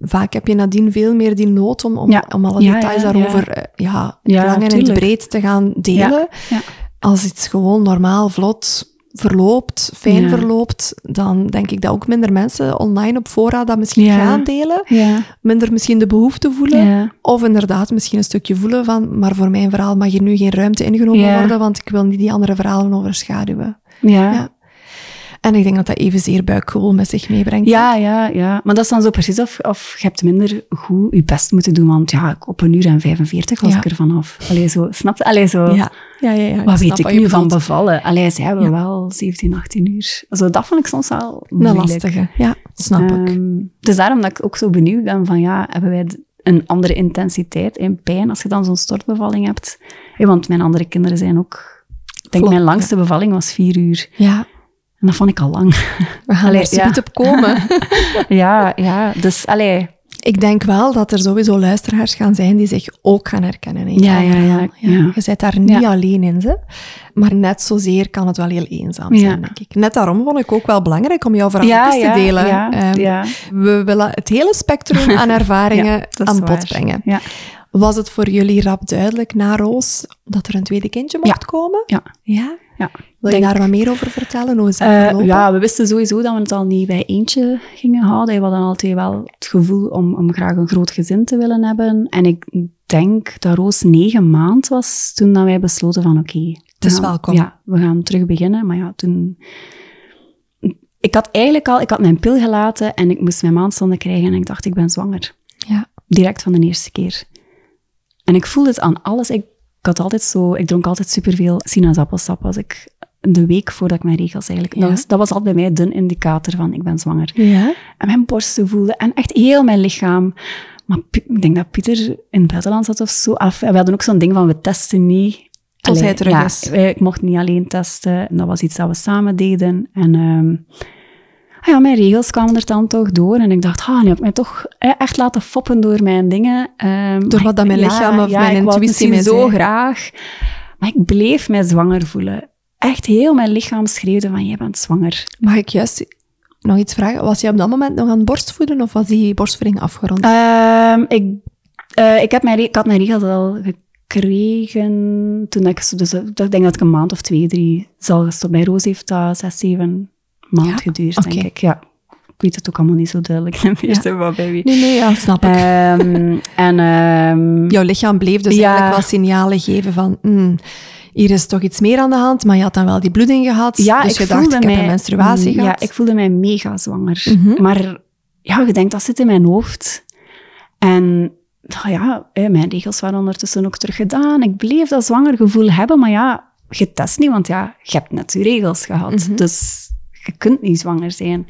vaak heb je nadien veel meer die nood om, om, Ja. om alle Ja, details ja, daarover eh, ja. Ja, lang en in het tuurlijk. breed te gaan delen. Ja. Als iets gewoon normaal, vlot verloopt, fijn Ja. verloopt, dan denk ik dat ook minder mensen online op voorraad dat misschien Ja. gaan delen. Ja. Minder misschien de behoefte voelen. Of inderdaad misschien een stukje voelen van, maar voor mijn verhaal mag hier nu geen ruimte ingenomen worden, want ik wil niet die andere verhalen overschaduwen. Ja. En ik denk dat dat evenzeer buikgevoel met zich meebrengt. Ja, ja, ja. Maar dat is dan zo precies of, of je hebt minder goed je best moeten doen. Want ja, op een uur en 45 was Ja. ik er vanaf. Allee, zo, snap je? Allee, zo. ja, ja. ja, ja. Wat weet ik nu van bevallen? Allee, ze hebben wel 17, 18 uur. Zo, dat vond ik soms wel Een moeilijk. lastige. Ja, snap ik. Ehm, dus daarom dat ik ook zo benieuwd ben van, ja, hebben wij een andere intensiteit in pijn als je dan zo'n stortbevalling hebt? Hey, want mijn andere kinderen zijn ook... Ik denk, Vlot, mijn langste bevalling was vier uur. Ja, En dat vond ik al lang. we gaan er ja. op komen. ja, ja. Dus, allee... Ik denk wel dat er sowieso luisteraars gaan zijn die zich ook gaan herkennen in Ja, ja, ja. Je bent daar niet Ja. alleen in, ze. maar net zozeer kan het wel heel eenzaam zijn, denk ik. Net daarom vond ik ook wel belangrijk om jouw verhaal te delen. ja, ja. We willen het hele spectrum aan ervaringen aan bod brengen. Ja. Was het voor jullie rap duidelijk na Roos dat er een tweede kindje mocht komen? Ja. Ja? Ja. Wil je Denk- daar wat meer over vertellen? Hoe is dat Eh, ja, we wisten sowieso dat we het al niet bij eentje gingen houden. We hadden altijd wel het gevoel om, om graag een groot gezin te willen hebben. En ik denk dat Roos negen maand was toen dat wij besloten van oké. we is gaan- welkom. Ja, we gaan terug beginnen. Maar ja, toen... Ik had eigenlijk al... Ik had mijn pil gelaten en ik moest mijn maandstonden krijgen. En ik dacht, ik ben zwanger. Ja. Direct van de eerste keer. En ik voelde het aan alles. Ik, ik had altijd zo... Ik dronk altijd superveel sinaasappelsap als ik... De week voordat ik mijn regels eigenlijk... Ja. Dat, was, altijd bij mij de indicator van ik ben zwanger. Ja? En mijn borsten voelden en echt heel mijn lichaam. Maar ik denk dat Pieter in het buitenland zat of zo. Of, we hadden ook zo'n ding van we testen niet. Tot hij terug ja, is. Ik mocht niet alleen testen. En dat was iets dat we samen deden. En ehm, ja, mijn regels kwamen er dan toch door. En ik dacht, ah, nu heb ik mij toch echt laten foppen door mijn dingen. Ehm, Door wat dat mijn lichaam of ja, mijn intuïtie mij zo graag. Maar ik bleef mij zwanger voelen. Echt heel mijn lichaam schreeuwde van, jij bent zwanger. Mag ik juist nog iets vragen? Was je op dat moment nog aan het borstvoeden of was die borstvoeding afgerond? Ehm, ik, eh, ik, heb mijn, ik had mijn regels al gekregen toen ik, dus eh, ik denk dat ik een maand of twee, drie zal gestopt. Bij Roos heeft dat zes, zeven maand Ja, geduurd, denk ik. Ja, ik weet het ook allemaal niet zo duidelijk meer, ja. wat bij wie. nee, nee, ja, snap ik. Ehm, en ehm, Jouw lichaam bleef dus eigenlijk wel signalen geven van... mm, hier is toch iets meer aan de hand, maar je had dan wel die bloeding gehad. ja, dus ik je dacht, voelde ik heb mij, een menstruatie mm, gehad. Ja, ik voelde mij mega zwanger. Mhm. Maar ja, je denkt, dat zit in mijn hoofd. En nou ja, mijn regels waren ondertussen ook terug gedaan. Ik bleef dat zwanger gevoel hebben, maar ja, je test niet, want ja, je hebt net je regels gehad. Mhm. Dus je kunt niet zwanger zijn.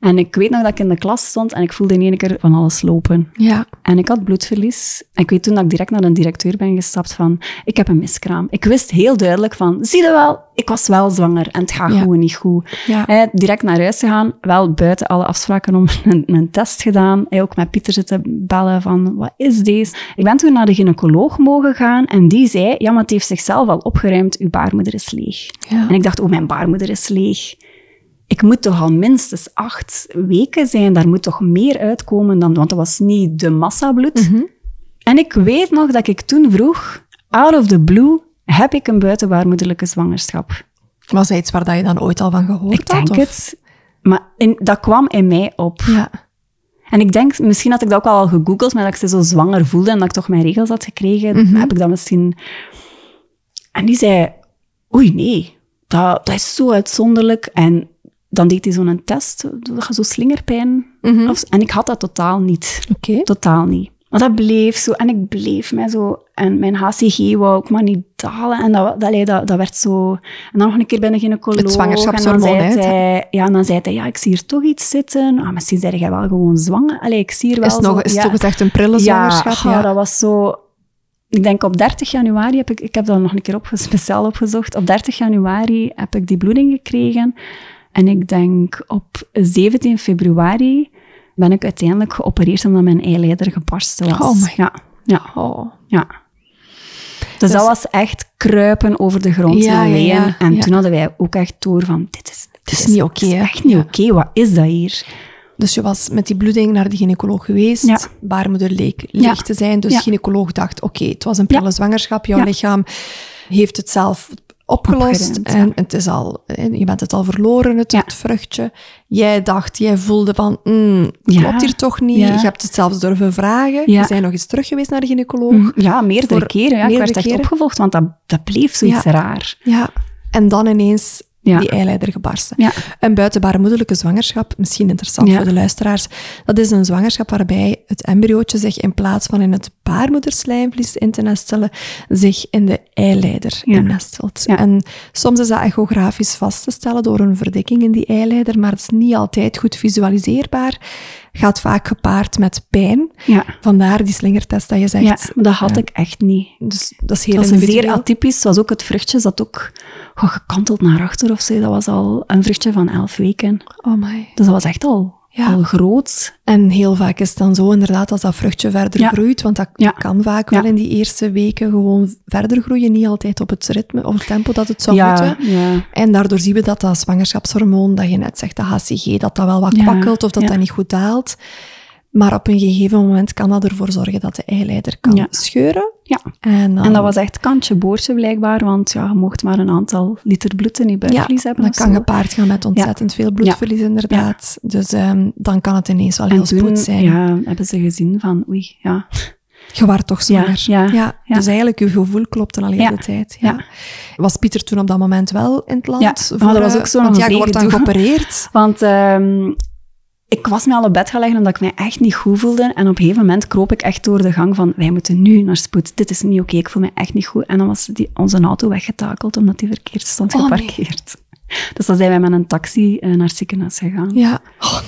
En ik weet nog dat ik in de klas stond en ik voelde in één keer van alles lopen. Ja, En ik had bloedverlies. En ik weet toen dat ik direct naar een directeur ben gestapt van, ik heb een miskraam. Ik wist heel duidelijk van, zie je wel, ik was wel zwanger en het gaat Ja. gewoon niet goed. ja. Direct naar huis gegaan, wel buiten alle afspraken om een, een test gedaan. Hij ook met Pieter zitten bellen van, wat is deze? Ik ben toen naar de gynaecoloog mogen gaan en die zei, ja, maar het heeft zichzelf al opgeruimd, uw baarmoeder is leeg. ja. En ik dacht, oh, mijn baarmoeder is leeg. Ik moet toch al minstens acht weken zijn, daar moet toch meer uitkomen dan, want dat was niet de massabloed. Mhm. En ik weet nog dat ik toen vroeg, out of the blue, heb ik een buitenbaarmoederlijke zwangerschap? Was dat iets waar dat je dan ooit al van gehoord Ik denk had? of? het. Maar in, dat kwam in mij op. Ja. En ik denk, misschien had ik dat ook al gegoogeld, maar dat ik ze zo zwanger voelde en dat ik toch mijn regels had gekregen, Mhm. heb ik dat misschien... En die zei, oei, nee, dat, dat is zo uitzonderlijk. En dan deed hij zo'n test, dat je zo slingerpijn... Mhm. of- en ik had dat totaal niet. Oké. Totaal niet. Maar dat bleef zo. En ik bleef mij zo... En mijn HCG wou ook maar niet dalen. En dat, dat, dat, dat werd zo... En dan nog een keer bij de gynaecoloog. Het En dan zwangerschapshormoon, zei hij... Ja, en dan zei hij... Ja, ik zie hier toch iets zitten. Ah, misschien zeg jij wel gewoon zwanger. Allee, ik zie hier wel Is, nog, zo- is ja. toch echt een prille zwangerschap? Ja, dat was zo... Ik denk op 30 januari heb ik... Ik heb dat nog een keer op, speciaal opgezocht. Op 30 januari heb ik die bloeding gekregen. En ik denk op 17 februari ben ik uiteindelijk geopereerd omdat mijn eileider gebarsten was. Oh my- Ja, ja, Oh. ja. Dus, dat was echt kruipen over de grond Ja, en ja, En toen hadden wij ook echt door van, dit is, dit is niet oké, hè? echt niet oké. Wat is dat hier? Dus je was met die bloeding naar de gynaecoloog geweest. Baarmoeder leek leeg te zijn. Dus de gynaecoloog dacht, oké, het was een prille zwangerschap. Jouw lichaam heeft het zelf opgelost. Opgeruimd, en het is al, je bent het al verloren, het, Ja. het vruchtje. Jij dacht, jij voelde van, mm, Ja. klopt hier toch niet? Je hebt het zelfs durven vragen. Je bent nog eens terug geweest naar de gynaecoloog. Mm, Ja, meerdere Voor keren. Ja. ik meerdere werd echt keren? opgevolgd, want dat, dat bleef zoiets raar. Ja. En dan ineens ja. die eileider gebarsten. Ja. Een buitenbaarmoederlijke zwangerschap, misschien interessant voor de luisteraars, dat is een zwangerschap waarbij het embryootje zich in plaats van in het baarmoederslijmvlies in te nestelen, zich in de eileider nestelt. En soms is dat echografisch vast te stellen door een verdikking in die eileider, maar het is niet altijd goed visualiseerbaar gaat vaak gepaard met pijn. Ja. Vandaar die slingertest dat je zegt. Ja, dat had ik echt niet. Dus dat is heel dat is zeer atypisch. was ook het vruchtje zat ook gekanteld naar achter of zo. Dat was al een vruchtje van elf weken. Oh my. Dus dat was echt al ja. al groot. En heel vaak is het dan zo inderdaad als dat vruchtje verder groeit, want dat kan vaak wel in die eerste weken gewoon verder groeien, niet altijd op het ritme of het tempo dat het zou moeten. En daardoor zien we dat dat zwangerschapshormoon, dat je net zegt, dat HCG, dat dat wel wat kwakkelt of dat dat niet goed daalt. Maar op een gegeven moment kan dat ervoor zorgen dat de eileider kan scheuren. Ja. En, en, dat was echt kantje boordje blijkbaar, want ja, je mocht maar een aantal liter bloed in je buikvlies hebben. dat kan gepaard gaan met ontzettend veel bloedverlies inderdaad. Dus um, dan kan het ineens wel heel spoed zijn. Ja, hebben ze gezien van oei, ja... Je was toch zwanger. Ja, ja, Dus eigenlijk, je gevoel klopte al de hele tijd. Ja. Was Pieter toen op dat moment wel in het land? Ja, dat was ook zo Want ja, je wordt dan geopereerd. Want um, ik was me al op bed gaan leggen omdat ik mij echt niet goed voelde. En op een gegeven moment kroop ik echt door de gang van, wij moeten nu naar spoed. Dit is niet oké, ik voel me echt niet goed. En dan was die, onze auto weggetakeld omdat die verkeerd stond oh, geparkeerd. Dus dan zijn wij met een taxi uh, naar het ziekenhuis gegaan. Ja.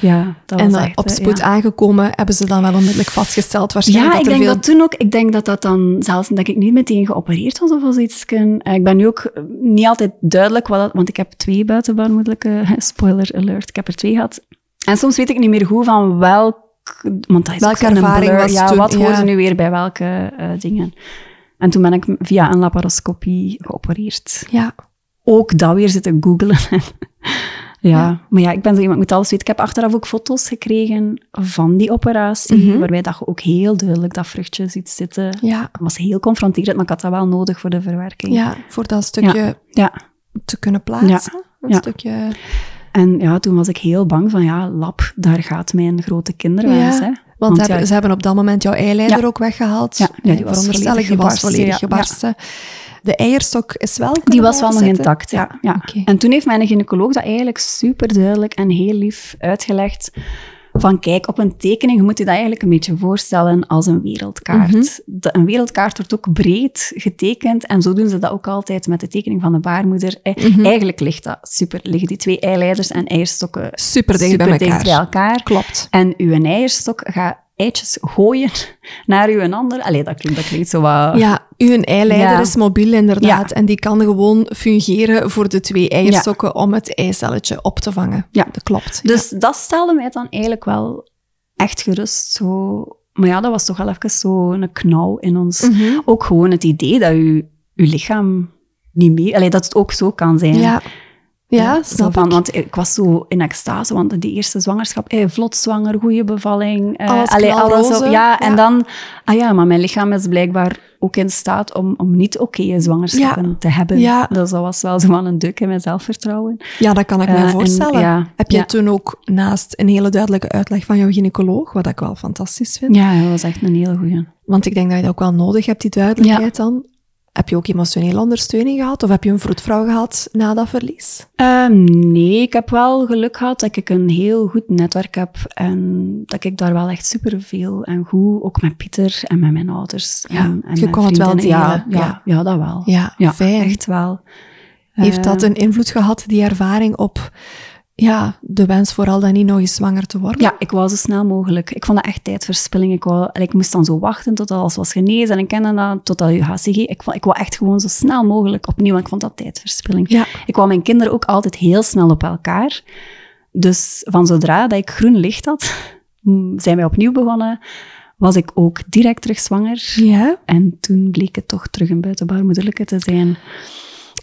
Ja, dat en was echt, op spoed aangekomen hebben ze dan wel onmiddellijk vastgesteld waarschijnlijk Ja, dat ik denk veel... dat toen ook, ik denk dat dat dan zelfs dat ik niet meteen geopereerd was of zoiets. Eh, ik ben nu ook niet altijd duidelijk wat dat, want ik heb twee buitenbaarmoedelijke, spoiler alert, ik heb er twee gehad. En soms weet ik niet meer goed van welk, want dat is welke ervaring was ja, toen, wat hoorde nu weer bij welke uh, dingen. En toen ben ik via een laparoscopie geopereerd. Ja. Ook dat weer zitten googlen. Ja, maar ja, ik ben zo iemand, ik moet alles weten. Ik heb achteraf ook foto's gekregen van die operatie, mm -hmm. waarbij dat ook heel duidelijk dat vruchtje ziet zitten. Ja. Het was heel confronterend, maar ik had dat wel nodig voor de verwerking. Ja, voor dat stukje ja. te kunnen plaatsen. Een stukje... En ja, toen was ik heel bang van, ja, lab, daar gaat mijn grote kinderwens, hè. Want, ze hebben op dat moment jouw eileider ook weggehaald. Ja, ja die was volledig gebarsten. Volledig gebarsten. De eierstok is wel Die was wel nog intact, ja. ja. En toen heeft mijn gynaecoloog dat eigenlijk super duidelijk en heel lief uitgelegd. Van kijk, op een tekening, je moet je dat eigenlijk een beetje voorstellen als een wereldkaart. Mm een wereldkaart wordt ook breed getekend en zo doen ze dat ook altijd met de tekening van de baarmoeder. Mm Eigenlijk ligt dat super, liggen die twee eileiders en eierstokken super dicht, bij, elkaar. bij elkaar. Klopt. En uw eierstok gaat eitjes gooien naar uw ander. Allee, dat klinkt, dat klinkt zo wat... Ja, uw eileider is mobiel inderdaad. En die kan gewoon fungeren voor de twee eierstokken om het eicelletje op te vangen. Ja, dat klopt. Dus dat stelde mij dan eigenlijk wel echt gerust. Zo... Maar ja, dat was toch wel even zo een knauw in ons. Mhm. Ook gewoon het idee dat uw, uw lichaam niet meer... Allee, dat het ook zo kan zijn. Ja. Ja, snap van, ik. Want ik was zo in extase, want die eerste zwangerschap, eh, vlot zwanger, goede bevalling. Eh, alles, allee, alles zo, ja, ja, en dan, ah ja, maar mijn lichaam is blijkbaar ook in staat om, om niet oké zwangerschappen ja. te hebben. Ja. Dus dat was wel zo van een duk in mijn zelfvertrouwen. Ja, dat kan ik me Uh, voorstellen. en, ja, Heb je toen ook naast een hele duidelijke uitleg van jouw gynaecoloog, wat ik wel fantastisch vind, Ja, dat was echt een hele goeie. want ik denk dat je dat ook wel nodig hebt, die duidelijkheid dan. Heb je ook emotionele ondersteuning gehad? Of heb je een vroedvrouw gehad na dat verlies? Ehm, nee, ik heb wel geluk gehad dat ik een heel goed netwerk heb en dat ik daar wel echt superveel en goed, ook met Pieter en met mijn ouders. Ja, en, en je kon het wel ja, delen, ja, ja. dat wel. Ja, Ja, fijn. echt wel. Heeft dat een invloed gehad, die ervaring, op ja, de wens vooral dan niet nog eens zwanger te worden? Ja, ik wou zo snel mogelijk. Ik vond dat echt tijdverspilling. Ik, wou, ik moest dan zo wachten tot alles was genezen en ik kende dat, totdat je HCG... Ik, vond, ik wou echt gewoon zo snel mogelijk opnieuw, want ik vond dat tijdverspilling. Ja. Ik wou mijn kinderen ook altijd heel snel op elkaar. Dus van zodra dat ik groen licht had, zijn wij opnieuw begonnen, was ik ook direct terug zwanger. Ja? En toen bleek het toch terug een buitenbaarmoederlijke te zijn.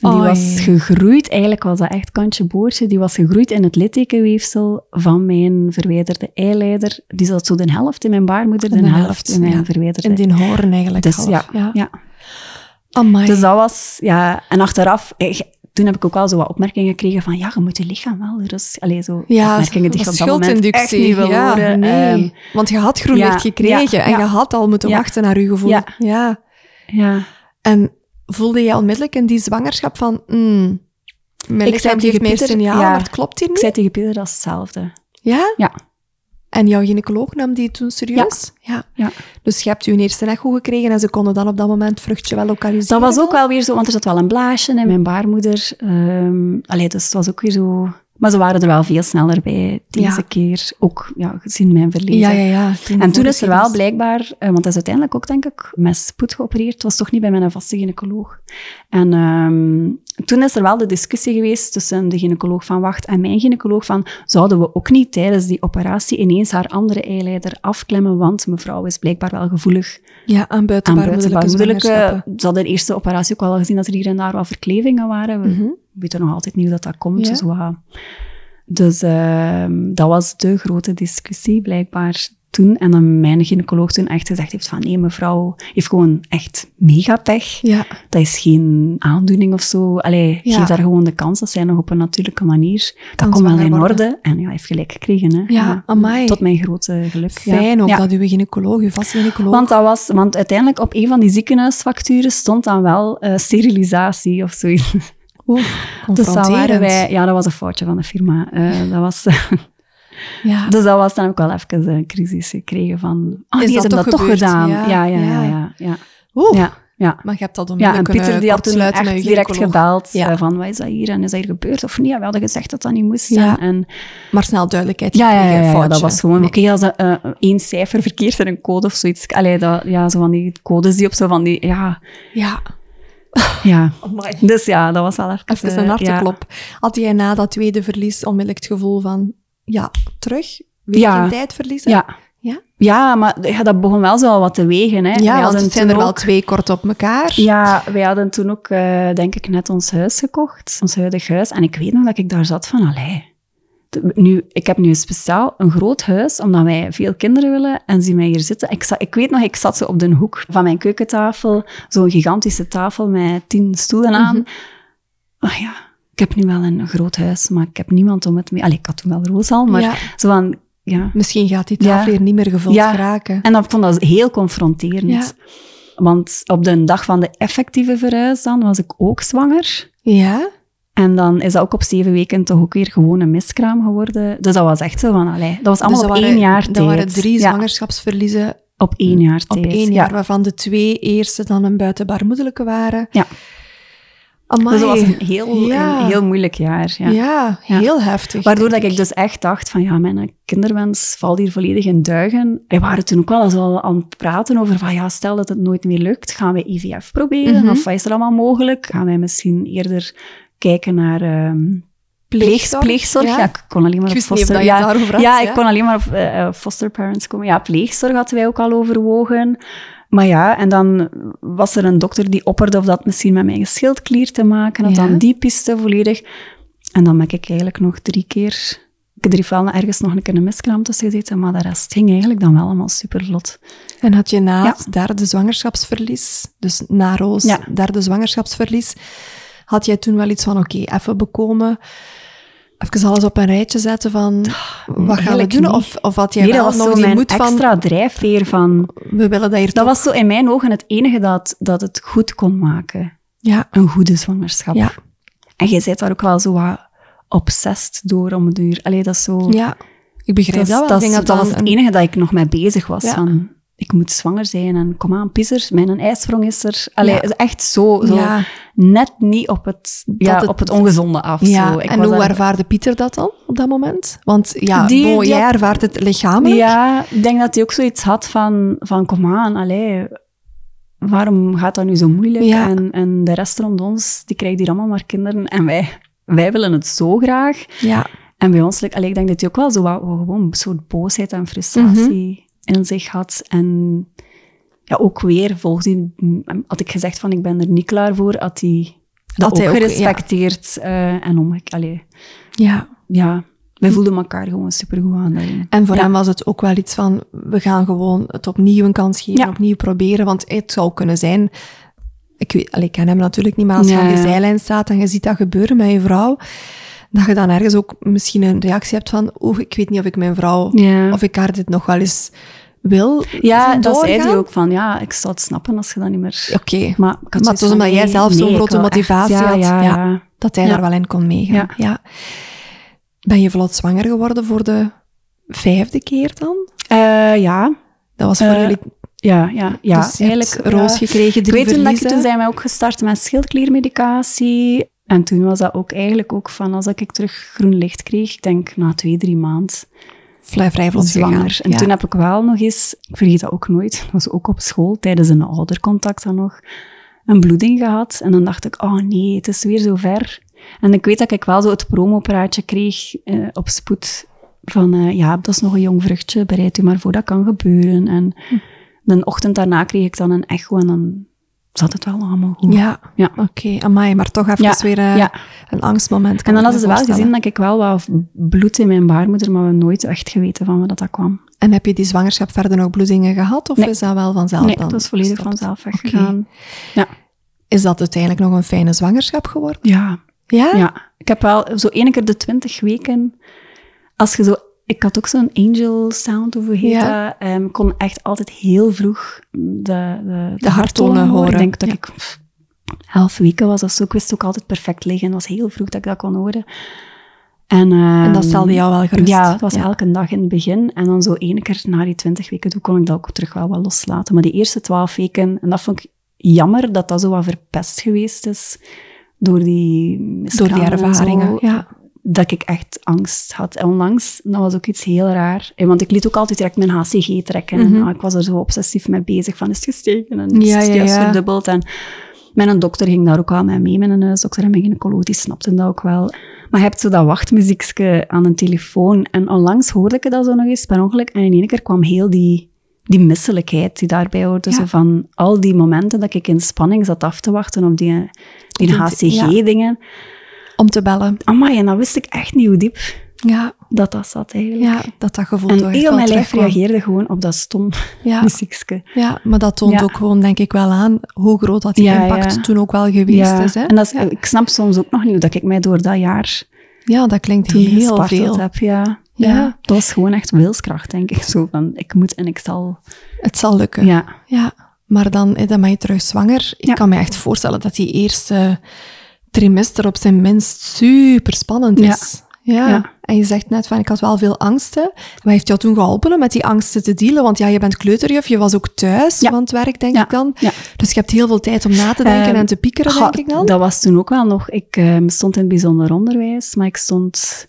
Die Oei. was gegroeid, eigenlijk was dat echt kantje boordje, die was gegroeid in het littekenweefsel van mijn verwijderde eileider. Die zat zo de helft in mijn baarmoeder, de, De helft, helft, in mijn ja. verwijderde. In die horen eigenlijk dus half. ja, ja. ja. Amai. Dus dat was, ja, en achteraf, eh, toen heb ik ook wel zo wat opmerkingen gekregen van, ja, je moet je lichaam wel rust, allee, zo ja, opmerkingen die je op dat moment echt schuldinductie. niet wil ja, horen. Nee. Ehm, Want je had groen ja, licht gekregen en je had al moeten wachten naar je gevoel. Ja. ja. ja. En voelde je onmiddellijk in die zwangerschap van... Mm, mijn Ik lichaam geeft signaal, ja. maar het klopt hier Ik niet. zei tegen Pieter dat is hetzelfde. Ja? Ja. En jouw gynaecoloog nam die toen serieus? Ja. Ja. Dus je hebt je eerste echo gekregen en ze konden dan op dat moment vruchtje wel lokaliseren? Dat was ook wel weer zo, want er zat wel een blaasje in mijn baarmoeder. Ehm allee, dus het was ook weer zo... Maar ze waren er wel veel sneller bij deze Ja. keer. Ook ja, gezien mijn verliezen. Ja, ja, ja. En toen is er wel blijkbaar, eh, want dat is uiteindelijk ook denk ik met spoed geopereerd. Het was toch niet bij mijn vaste gynaecoloog. En ehm, toen is er wel de discussie geweest tussen de gynaecoloog van Wacht en mijn gynaecoloog van zouden we ook niet tijdens die operatie ineens haar andere eileider afklemmen, want mevrouw is blijkbaar wel gevoelig Ja, aan buitenbaarmoedelijke. Ze hadden de eerste operatie ook al gezien dat er hier en daar wat verklevingen waren. We Mhm. weten nog altijd niet hoe dat, dat komt. Ja. Dus, dus ehm, dat was de grote discussie blijkbaar toen. En dan mijn gynaecoloog toen echt gezegd heeft van nee, mevrouw heeft gewoon echt mega pech. Ja, Dat is geen aandoening of zo. Allee, Ja. geef daar gewoon de kans. Dat zij nog op een natuurlijke manier. Dat komt wel in worden. orde. En ja, heeft gelijk gekregen. Hè. Ja. Tot mijn grote geluk. ja. fijn ook dat uw gynaecoloog, uw vaste gynaecoloog... Want, dat was, want uiteindelijk op een van die ziekenhuisfacturen stond dan wel eh, sterilisatie of zoiets. Oeh, Dus dat waren wij... Ja, dat was een foutje van de firma. Eh, dat was, Ja. dus dat was dan ook wel even een crisis gekregen van... Oh, Is die dat toch gedaan. Ja, Ja, ja, ja. ja. Oeh, ja, ja. maar je hebt dat Ja, en onmiddellijk Pieter die had toen echt direct gynaecoloog. gebeld Ja. eh, van, wat is dat hier en is dat hier gebeurd of niet? Ja, we hadden gezegd dat dat niet moest. Ja. En, Maar snel duidelijkheid ja, ja, ja, dat was gewoon, Nee. oké, als eh, één cijfer verkeerd in een code of zoiets. Allee, dat, ja, zo van die codes die op zo van die, ja, Ja, ja. Dus ja, dat was wel even... Even eh, een ja. harteklop. Had jij na dat tweede verlies onmiddellijk het gevoel van, ja, terug? Weer Ja. geen tijd verliezen? Ja. Ja? Ja, maar ja, dat begon wel zo al wat te wegen. Hè. Ja, want het zijn er wel twee kort op elkaar. Ja, wij hadden toen ook, eh, denk ik, net ons huis gekocht. Ons huidig huis. En ik weet nog dat ik daar zat van, allee... Nu, ik heb nu speciaal een groot huis, omdat wij veel kinderen willen en zien mij hier zitten. Ik, zat, ik weet nog, ik zat zo op de hoek van mijn keukentafel, zo'n gigantische tafel met tien stoelen aan. Mhm. Oh ja, ik heb nu wel een groot huis, maar ik heb niemand om het mee... Allee, ik had toen wel Roos al, maar Ja. zo van... Ja, Misschien gaat die tafel Ja. hier niet meer gevuld Ja. raken. En dat vond dat heel confronterend. Want op de dag van de effectieve verhuis dan was ik ook zwanger. Ja? En dan is dat ook op zeven weken toch ook weer gewoon een miskraam geworden. Dus dat was echt zo van, allee, dat was allemaal Dus op dat waren, één jaar tijd. Dat waren drie zwangerschapsverliezen op één jaar op tijd. één ja. jaar, waarvan de twee eerste dan een buitenbaarmoedelijke waren. Ja. Amai. Dus dat was een heel, Ja. een heel moeilijk jaar. Ja. Ja, Ja. heel heftig. Waardoor dat ik dus echt dacht van, ja, mijn kinderwens valt hier volledig in duigen. Wij waren toen ook wel eens al aan het praten over van, ja, stel dat het nooit meer lukt, gaan we IVF proberen? Mhm. Of wat is er allemaal mogelijk? Gaan wij misschien eerder kijken naar pleeg, Pleegzorg? pleegzorg? Ja. Ja. ik kon alleen maar Ik op niet foster... dat je ja, het daarover had, ja, ja. ik kon alleen maar op eh, eh, foster parents komen. Ja, pleegzorg hadden wij ook al overwogen. Maar ja, en dan was er een dokter die opperde of dat misschien met mijn schildklier te maken had. Ja. Dan die piste volledig. En dan ben ik eigenlijk nog drie keer... Ik heb er wel ergens nog een keer een miskraam tussen gezeten, maar de rest ging eigenlijk dan wel allemaal super vlot. En had je na Ja. het derde zwangerschapsverlies, dus na Roos, Ja. derde zwangerschapsverlies, had jij toen wel iets van, oké, even bekomen, even alles op een rijtje zetten van, wat gaan we doen? niet. Of, of had jij Nee, wel dat was nog zo die moed van, extra drijfveer van... we willen dat hier Dat toch... was zo in mijn ogen het enige dat, dat het goed kon maken. Ja, Een goede zwangerschap. Ja. En jij bent daar ook wel zo wat obsessed door om het uur. Allee, dat is zo... ja, ik begrijp dat, wel. dat, Ik denk dat dat was het een- enige dat ik nog mee bezig was. Ja. Van, ik moet zwanger zijn en kom aan, pisser, mijn ijsprong is er. Allee, Ja. het is echt zo, zo Ja. net niet op het, ja, het- op het ongezonde af. Zo. Ik en hoe daar- ervaarde Pieter dat dan op dat moment? Want ja, Die- die jij had- ervaart het lichamelijk. Ja, ik denk dat hij ook zoiets had van, van kom aan, allee, waarom gaat dat nu zo moeilijk? En, en de rest rond ons, die krijgt hier allemaal maar kinderen. En wij, wij willen het zo graag. ja. En bij ons, allee, ik denk dat hij ook wel zo wat, gewoon een soort boosheid en frustratie Mhm. In zich had. En ja, ook weer, volgens die, had ik gezegd van ik ben er niet klaar voor, had hij dat Had hij ook ook, ja. gerespecteerd eh, en omgekeken. Allee, ja. ja, wij voelden elkaar gewoon supergoed aan daarin. En voor Ja. hem was het ook wel iets van, we gaan gewoon het opnieuw een kans geven, Ja. opnieuw proberen. Want het zou kunnen zijn, ik, weet, allee, ik ken hem natuurlijk niet, maar als je aan ja. zijlijn staat en je ziet dat gebeuren met je vrouw, dat je dan ergens ook misschien een reactie hebt van, oeh, ik weet niet of ik mijn vrouw, Ja. of ik haar dit nog wel eens wil Ja, dat zei hij ook van, ja, ik zou het snappen als je dat niet meer... Oké, Maar, ik Maar het was omdat jij zelf zo'n nee, ik grote echt- motivatie ja, had. Ja, dat hij daar wel in kon meegaan. Ja. Ben je vlot zwanger geworden voor de vijfde keer dan? Eh, ja, Dat was voor Eh, jullie... ja, ja, ja. dus eigenlijk... roos gekregen, Ik drie weet toen, dat ik, toen zijn wij ook gestart met schildkliermedicatie. En toen was dat ook eigenlijk ook van als ik terug groen licht kreeg, ik denk na twee, drie maanden Vrij, vrij vlot zwanger. En Ja. toen heb ik wel nog eens, ik vergeet dat ook nooit, dat was ook op school, tijdens een oudercontact dan nog, een bloeding gehad. En dan dacht ik, oh nee, het is weer zo ver. En ik weet dat ik wel zo het promopraatje kreeg eh, op spoed van, eh, ja, dat is nog een jong vruchtje, bereid u maar voor, dat kan gebeuren. En Hm. de ochtend daarna kreeg ik dan een echo en dan zat het wel allemaal goed. Ja, Ja. oké. Amai, maar toch even Ja, weer eh, ja. een angstmoment. En dan hadden ze wel gezien dat ik wel wat bloed in mijn baarmoeder, maar we nooit echt geweten van waar dat, dat kwam. En heb je die zwangerschap verder nog bloedingen gehad? Of Nee. is dat wel vanzelf nee, dan dat is volledig vanzelf weggegaan. Ja. Is dat uiteindelijk nog een fijne zwangerschap geworden? Ja, Ja? ja. Ik heb wel zo één keer de twintig weken, als je zo... Ik had ook zo'n angel sound, of hoe heet Ja. dat? Ehm, Ik kon echt altijd heel vroeg de, de, De harttonen horen. Ik denk dat Ja. ik pff, elf weken was of zo. Ik wist ook altijd perfect liggen. Het was heel vroeg dat ik dat kon horen. En, En dat ehm, stelde jou wel gerust? Ja, het was Ja. elke dag in het begin. En dan zo één keer na die twintig weken, toen kon ik dat ook terug wel wat loslaten. Maar die eerste twaalf weken, en dat vond ik jammer dat dat zo wat verpest geweest is door die Door die ervaringen, ja. Dat ik echt angst had. En onlangs, dat was ook iets heel raar. Eh, Want ik liet ook altijd direct mijn HCG trekken. En, Mhm. ik was er zo obsessief mee bezig van, is het gestegen? En is het ja, juist ja. verdubbeld? En mijn dokter ging daar ook al mee mee, mijn huisdokter en mijn gynaecoloog, die snapten dat ook wel. Maar je hebt zo dat wachtmuziekje aan een telefoon. En onlangs hoorde ik dat zo nog eens per ongeluk. En in één keer kwam heel die, die misselijkheid die daarbij hoorde. Ja. Zo van al die momenten dat ik in spanning zat af te wachten op die, die Die- HCG-dingen. Om te bellen. Amai, en dan wist ik echt niet hoe diep Ja, dat dat zat eigenlijk. ja dat dat gevoel En heel mijn lijf reageerde gewoon op dat stom Ja, muziekje. ja, maar dat toont Ja. ook gewoon, denk ik, wel aan hoe groot dat die Ja, impact toen ook wel geweest is. Hè? en dat is, ik snap soms ook nog niet hoe dat ik mij door dat jaar ja, dat klinkt toen heel veel. heb. Ja. Ja. Dat was gewoon echt wilskracht, denk ik. Zo van, ik moet en ik zal. Het zal lukken. Ja, Ja, maar dan, dan ben je terug zwanger. Ik kan me echt voorstellen dat die eerste trimester op zijn minst super spannend is. Ja. Ja. En je zegt net van, ik had wel veel angsten. Wat heeft jou toen geholpen om met die angsten te dealen? Want ja, je bent kleuterjuf, je was ook thuis Ja. van het werk, denk ik dan. Dus je hebt heel veel tijd om na te denken Ehm, en te piekeren, denk ik dan. Dat was toen ook wel nog. Ik ehm, stond in het bijzonder onderwijs, maar ik stond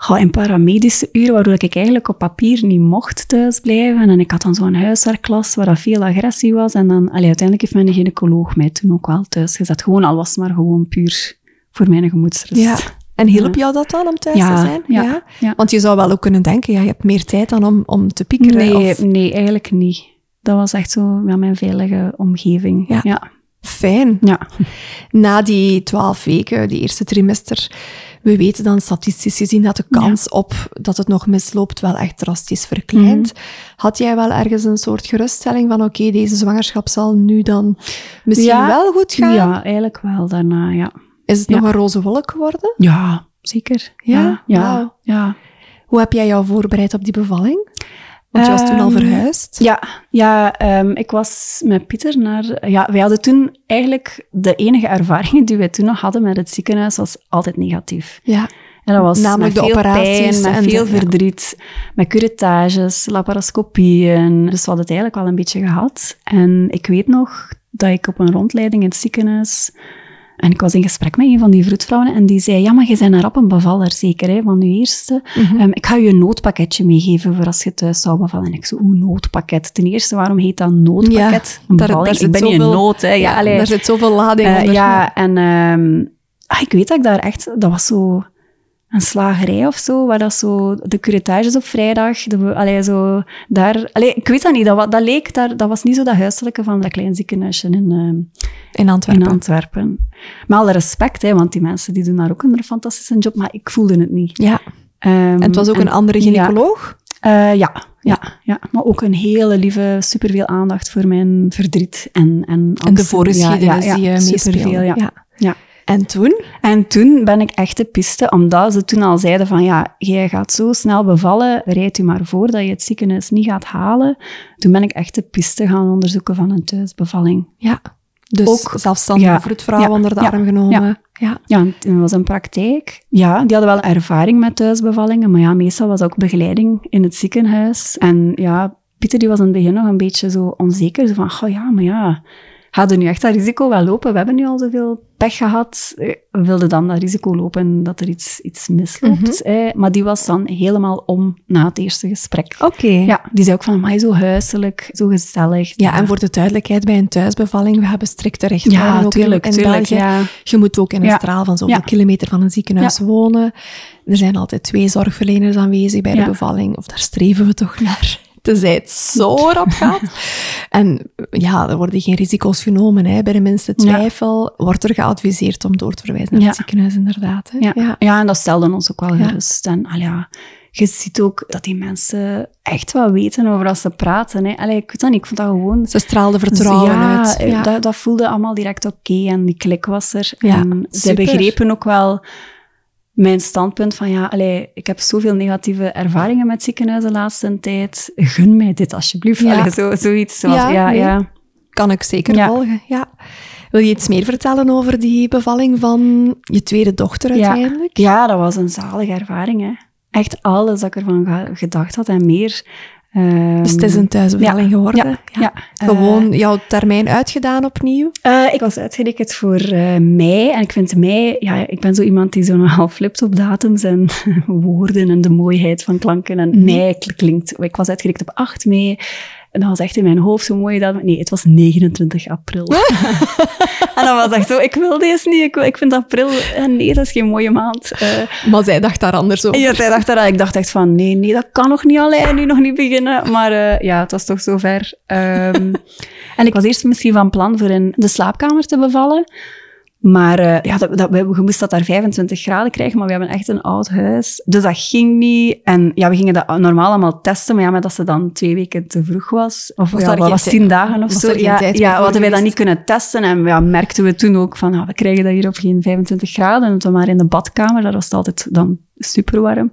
goh, in paramedische uren, waardoor ik eigenlijk op papier niet mocht thuisblijven. En ik had dan zo'n huiswerkklas waar dat veel agressie was. En dan, allee, uiteindelijk heeft mijn gynaecoloog mij toen ook wel thuis gezet. Gewoon, al was het maar gewoon puur voor mijn gemoedsrust. Ja. En hielp Ja. jou dat dan om thuis Ja, te zijn? ja, ja. Want je zou wel ook kunnen denken, ja, je hebt meer tijd dan om, om te piekeren. Nee, of- nee, eigenlijk niet. Dat was echt zo ja, mijn veilige omgeving. Ja. Fijn. ja. Na die twaalf weken, die eerste trimester, we weten dan statistisch gezien dat de kans op dat het nog misloopt wel echt drastisch verkleint. Mhm. Had jij wel ergens een soort geruststelling van oké, deze zwangerschap zal nu dan misschien Ja. wel goed gaan? Ja, eigenlijk wel daarna, ja. Is het nog een roze wolk geworden? Ja, zeker. Ja? Ja, ja. Hoe heb jij jou voorbereid op die bevalling? Want je was toen al Ehm, verhuisd. Ja, ja ehm, ik was met Pieter naar... Ja, wij hadden toen eigenlijk... De enige ervaringen die wij toen nog hadden met het ziekenhuis was altijd negatief. Ja. En dat was Namelijk met de veel operaties pijn, en met de- veel ja. verdriet, met curetages, laparoscopieën. Dus we hadden het eigenlijk wel een beetje gehad. En ik weet nog dat ik op een rondleiding in het ziekenhuis... En ik was in gesprek met een van die vroedvrouwen en die zei, ja, maar je bent een rap een bevaller, zeker, hè, van je eerste. Mhm. Ehm, ik ga je een noodpakketje meegeven voor als je thuis zou bevallen. En ik zo, oeh, noodpakket. Ten eerste, waarom heet dat noodpakket? een daar- daar ik ben in zoveel- nood, hè. Ja, Ja, daar zit zoveel lading onder. ja, en ehm, ah, ik weet dat ik daar echt... Dat was zo een slagerij of zo, waar dat zo... De curetages op vrijdag, de, allee, zo daar... Allee, ik weet dat niet, dat, dat leek daar... Dat was niet zo dat huiselijke van dat klein ziekenhuisje in, ehm, In Antwerpen. in Antwerpen. Met alle respect, hè, want die mensen die doen daar ook een fantastische job, maar ik voelde het niet. Ja. Ehm, En het was ook en- een andere ja. gynaecoloog? Eh, ja, ja, ja, maar ook een hele lieve, superveel aandacht voor mijn verdriet en En, En de voorgeschiedenis die je Superveel, meespeelde. ja. Ja. En toen? En toen ben ik echt de piste, omdat ze toen al zeiden van ja, jij gaat zo snel bevallen, bereid u maar voor dat je het ziekenhuis niet gaat halen. Toen ben ik echt de piste gaan onderzoeken van een thuisbevalling. Ja, dus ook zelfstandige ja, vroedvrouw ja, onder de arm genomen. Ja. ja, het was een praktijk. Ja, die hadden wel ervaring met thuisbevallingen, maar ja, meestal was ook begeleiding in het ziekenhuis. En ja, Pieter die was in het begin nog een beetje zo onzeker, zo van, oh ja, maar ja, hadden nu echt dat risico wel lopen? We hebben nu al zoveel pech gehad. We wilden dan dat risico lopen dat er iets, iets misloopt. Mm Maar die was dan helemaal om na het eerste gesprek. Oké. Ja, die zei ook van, maar zo huiselijk, zo gezellig. Ja, en voor de duidelijkheid, bij een thuisbevalling, we hebben strikte rechten ja, ook tuurlijk, in, tuurlijk, België. Ja. Je moet ook in een straal van zoveel kilometer van een ziekenhuis wonen. Er zijn altijd twee zorgverleners aanwezig bij de bevalling, of daar streven we toch naar tenzij het zo rap gaat. En ja, er worden geen risico's genomen. Hè. Bij de minste twijfel wordt er geadviseerd om door te verwijzen naar het ziekenhuis, inderdaad. Hè. Ja. Ja. en dat stelde ons ook wel gerust. En al ja, je ziet ook dat die mensen echt wel weten over wat ze praten. Hè. Allee, ik weet dat niet, ik vond dat gewoon... Ze straalden vertrouwen uit. Ja, dat, dat voelde allemaal direct oké en die klik was er. en ze begrepen ook wel mijn standpunt van ja, allee, ik heb zoveel negatieve ervaringen met ziekenhuizen de laatste tijd. Gun mij dit alsjeblieft. Ja. zo, zoiets. Zoals, ja, ja, Kan ik zeker volgen, ja. Wil je iets meer vertellen over die bevalling van je tweede dochter uiteindelijk? Ja, dat was een zalige ervaring. Hè. Echt alles dat ik ervan gedacht had en meer. Um, dus het is een thuisbevalling geworden? Ja. Gewoon uh, jouw termijn uitgedaan opnieuw? Uh, ik was uitgerekend voor uh, mei. En ik vind mei... Ja, ik ben zo iemand die zo nogal flipt op datums en woorden en de mooiheid van klanken. En mm mei klinkt... Ik was uitgerekend op 8 mei. En dat was echt in mijn hoofd zo mooi dat... Nee, het was 29 april. en dan was echt zo, ik wil deze niet. Ik, ik vind april... Nee, dat is geen mooie maand. Uh, maar zij dacht daar anders over. Ja, zij dacht daar... Ik dacht echt van, nee, nee, dat kan nog niet alleen, nu nog niet beginnen. Maar uh, ja, het was toch zover. Um, en ik was eerst misschien van plan voor in de slaapkamer te bevallen. Maar uh, ja, dat, dat, we, we moesten dat daar 25 graden krijgen, maar we hebben echt een oud huis. Dus dat ging niet. En ja, we gingen dat normaal allemaal testen, maar ja, met dat ze dan twee weken te vroeg was. Of was ja, dat was tien dagen of zo. Ja, ja hadden wij dat niet kunnen testen. En ja, merkten we toen ook van, ah, we krijgen dat hier op geen 25 graden. En toen maar in de badkamer, daar was het altijd dan super warm.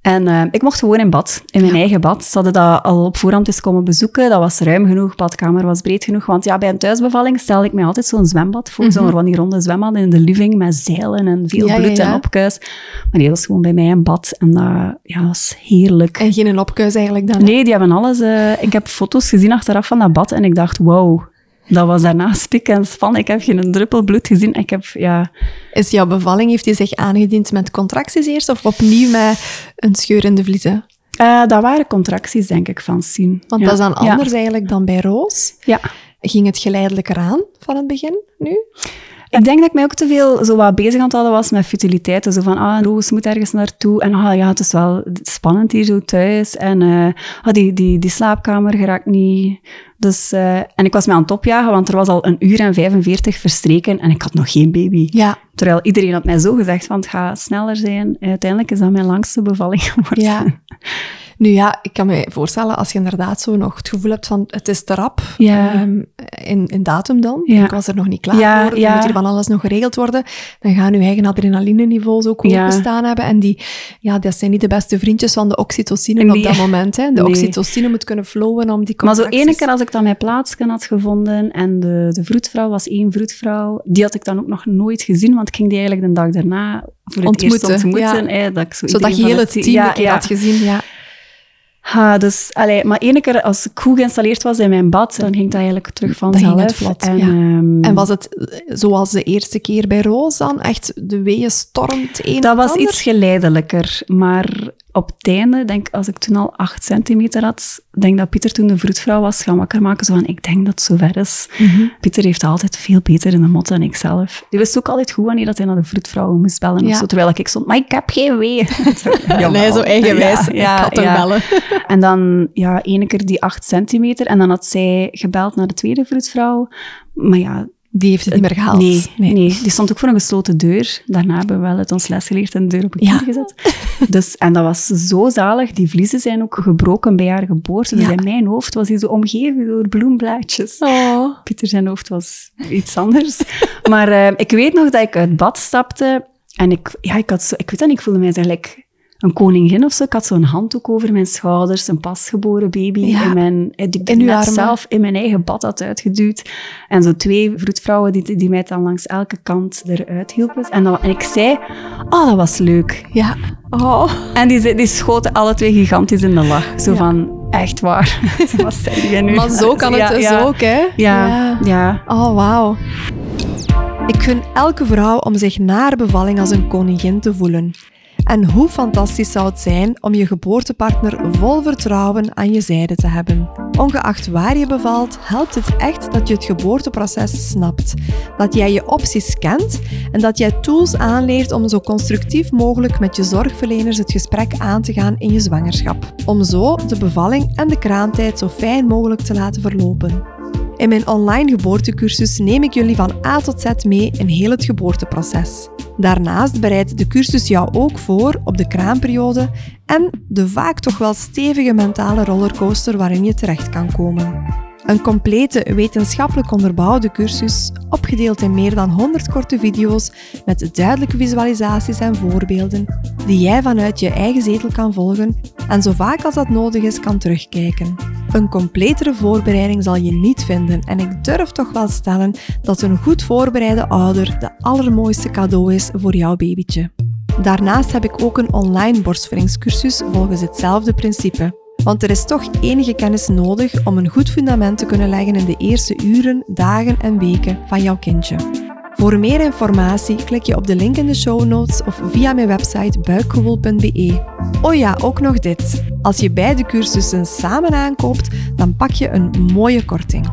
En uh, ik mocht gewoon in bad, in mijn eigen bad. Ze hadden dat al op voorhand eens komen bezoeken. Dat was ruim genoeg, badkamer was breed genoeg. Want ja, bij een thuisbevalling stelde ik mij altijd zo'n zwembad voor. Mm -hmm. Zo'n van die ronde zwembad in de living met zeilen en veel ja, bloed ja, en opkuis. Maar nee, dat was gewoon bij mij een bad. En dat ja, was heerlijk. En geen opkuis eigenlijk dan? Nee, die hebben alles... Uh, ik heb foto's gezien achteraf van dat bad en ik dacht, wow, dat was daarna spik en span. Ik heb geen druppel bloed gezien. Ik heb, ja... Is jouw bevalling, heeft hij zich aangediend met contracties eerst of opnieuw met een scheur in de vliezen? Uh, dat waren contracties, denk ik, van zien. Want dat is dan anders eigenlijk dan bij Roos. Ja. Ging het geleidelijker aan van het begin nu? Ik denk dat ik mij ook te veel zo wat bezig aan het houden was met futiliteiten. Zo van, ah, Roos moet ergens naartoe. En ah, ja, het is wel spannend hier zo thuis. En uh, ah, die, die, die slaapkamer geraakt niet. Dus, uh, en ik was me aan het opjagen, want er was al een uur en 45 verstreken en ik had nog geen baby. Ja. Terwijl iedereen had mij zo gezegd, van het gaat sneller zijn. Uiteindelijk is dat mijn langste bevalling geworden. Ja. Nu ja, ik kan me voorstellen, als je inderdaad zo nog het gevoel hebt van het is te rap ja. um, in, in datum dan. Ja. Ik was er nog niet klaar ja, voor, dan moet hier van alles nog geregeld worden. Dan gaan je eigen adrenaline-niveaus ook hoog staan hebben. En die, ja, dat zijn niet de beste vriendjes van de oxytocine nee. op dat moment. Hè. De nee. oxytocine moet kunnen flowen om die Maar zo ene keer als ik dan mijn plaatsje had gevonden en de, de vroedvrouw was één vroedvrouw, die had ik dan ook nog nooit gezien, want ik ging die eigenlijk de dag daarna voor het ontmoeten. eerst ontmoeten. Ja. Hè, dat ik zo Zodat je hele team ja, ja. had gezien, ja. Ha, dus, allee, maar ene keer als ik goed geïnstalleerd was in mijn bad, dan ging dat eigenlijk terug vanzelf. en, ja. um, en was het zoals de eerste keer bij Roos dan? Echt de weeën stormt een Dat was iets geleidelijker, maar op het einde, denk als ik toen al 8 centimeter had, denk dat Pieter toen de vroedvrouw was gaan wakker maken. Zo van, ik denk dat het zover is. Mm -hmm. Pieter heeft altijd veel beter in de mot dan ik zelf. Die wist ook altijd goed wanneer dat hij naar de vroedvrouw moest bellen. Ja. Of zo, terwijl ik stond, maar ik heb geen wee. ja, nee, zo eigenwijs. Ja, ja, ik bellen. en dan, ja, ene keer die 8 centimeter. En dan had zij gebeld naar de tweede vroedvrouw. Maar ja, die heeft het niet meer gehaald. Nee, nee, nee. die stond ook voor een gesloten deur. Daarna hebben we wel het ons les geleerd en de deur op een ja. gezet. Dus, en dat was zo zalig. Die vliezen zijn ook gebroken bij haar geboorte. Dus ja. in mijn hoofd was hij zo omgeven door bloemblaadjes. Oh. Pieter zijn hoofd was iets anders. maar uh, ik weet nog dat ik uit bad stapte en ik, ja, ik had zo, ik weet dat ik voelde mij eigenlijk een koningin of zo. Ik had zo'n handdoek over mijn schouders, een pasgeboren baby ja. in mijn, die ik net zelf in mijn eigen bad had uitgeduwd. En zo twee vroedvrouwen die, die mij dan langs elke kant eruit hielpen. En, dan, en ik zei, oh, dat was leuk. Ja. Oh. En die, die schoten alle twee gigantisch in de lach. Zo van, echt waar. Wat zei je nu? Maar zo kan het dus ook, hè? Ja. ja. Oh, wauw. Ik gun elke vrouw om zich na bevalling als een koningin te voelen. En hoe fantastisch zou het zijn om je geboortepartner vol vertrouwen aan je zijde te hebben. Ongeacht waar je bevalt, helpt het echt dat je het geboorteproces snapt, dat jij je opties kent en dat jij tools aanleert om zo constructief mogelijk met je zorgverleners het gesprek aan te gaan in je zwangerschap. Om zo de bevalling en de kraamtijd zo fijn mogelijk te laten verlopen. In mijn online geboortecursus neem ik jullie van A tot Z mee in heel het geboorteproces. Daarnaast bereidt de cursus jou ook voor op de kraamperiode en de vaak toch wel stevige mentale rollercoaster waarin je terecht kan komen. Een complete wetenschappelijk onderbouwde cursus, opgedeeld in meer dan 100 korte video's met duidelijke visualisaties en voorbeelden, die jij vanuit je eigen zetel kan volgen en zo vaak als dat nodig is kan terugkijken. Een completere voorbereiding zal je niet vinden en ik durf toch wel stellen dat een goed voorbereide ouder de allermooiste cadeau is voor jouw babytje. Daarnaast heb ik ook een online borstvoedingscursus volgens hetzelfde principe. Want er is toch enige kennis nodig om een goed fundament te kunnen leggen in de eerste uren, dagen en weken van jouw kindje. Voor meer informatie klik je op de link in de show notes of via mijn website buikgewoel.be. Oh ja, ook nog dit. Als je beide cursussen samen aankoopt, dan pak je een mooie korting.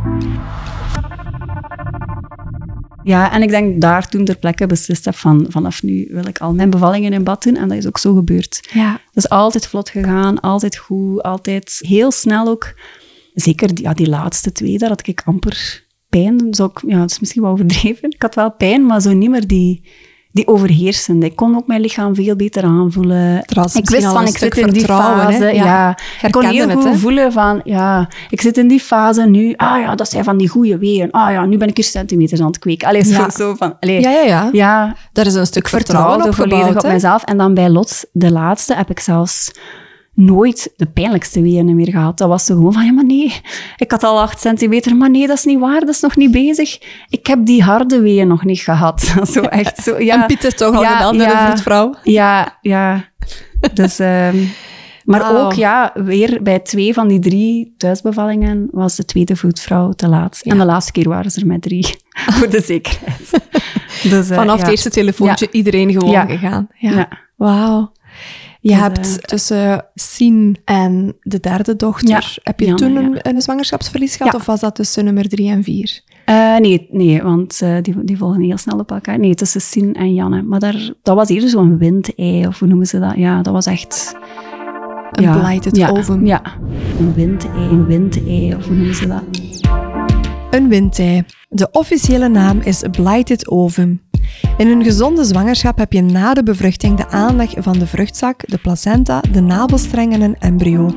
Ja, en ik denk daar toen ter plekke beslist heb van vanaf nu wil ik al mijn bevallingen in bad doen. En dat is ook zo gebeurd. Ja. Dat is altijd vlot gegaan, altijd goed, altijd heel snel ook. Zeker die, ja, die laatste twee, daar had ik amper pijn. Zou ik, ja, dat is misschien wel overdreven. Ik had wel pijn, maar zo niet meer die die overheersende. Ik kon ook mijn lichaam veel beter aanvoelen. ik wist van, ik zit in die fase. Ja. ja. Ik kon heel goed voelen van, ja, ik zit in die fase nu. Ah ja, dat zijn van die goede weeën. Ah ja, nu ben ik hier centimeters aan het kweken. Allee, zo, zo van, allee, ja, ja, ja, ja. Daar is een stuk vertrouwen op volledig op mezelf. En dan bij Lot, de laatste, heb ik zelfs nooit de pijnlijkste weeën meer gehad. Dat was zo gewoon van, ja, maar nee, ik had al acht centimeter, maar nee, dat is niet waar, dat is nog niet bezig. Ik heb die harde weeën nog niet gehad. zo echt zo, ja. En Pieter toch al ja, een andere ja, vroedvrouw? Ja, ja. Dus... Um, maar ook, ja, weer bij twee van die drie thuisbevallingen was de tweede vroedvrouw te laat. En de laatste keer waren ze er met drie, voor de zekerheid. Dus, uh, Vanaf het eerste telefoontje iedereen gewoon gegaan. Ja. Wauw. Je hebt uh, tussen Sien en de derde dochter, heb je toen een, een, zwangerschapsverlies gehad of was dat tussen nummer drie en vier? Uh, nee, nee, want uh, die, die volgen heel snel op elkaar. Nee, tussen Sien en Janne. Maar daar, dat was eerder zo'n windei, of hoe noemen ze dat? Ja, dat was echt... Een ja, blighted ja, ovum. Ja, een windei, een windei, of hoe noemen ze dat? Een windei. De officiële naam is blighted ovum. In een gezonde zwangerschap heb je na de bevruchting de aanleg van de vruchtzak, de placenta, de navelstreng en een embryo.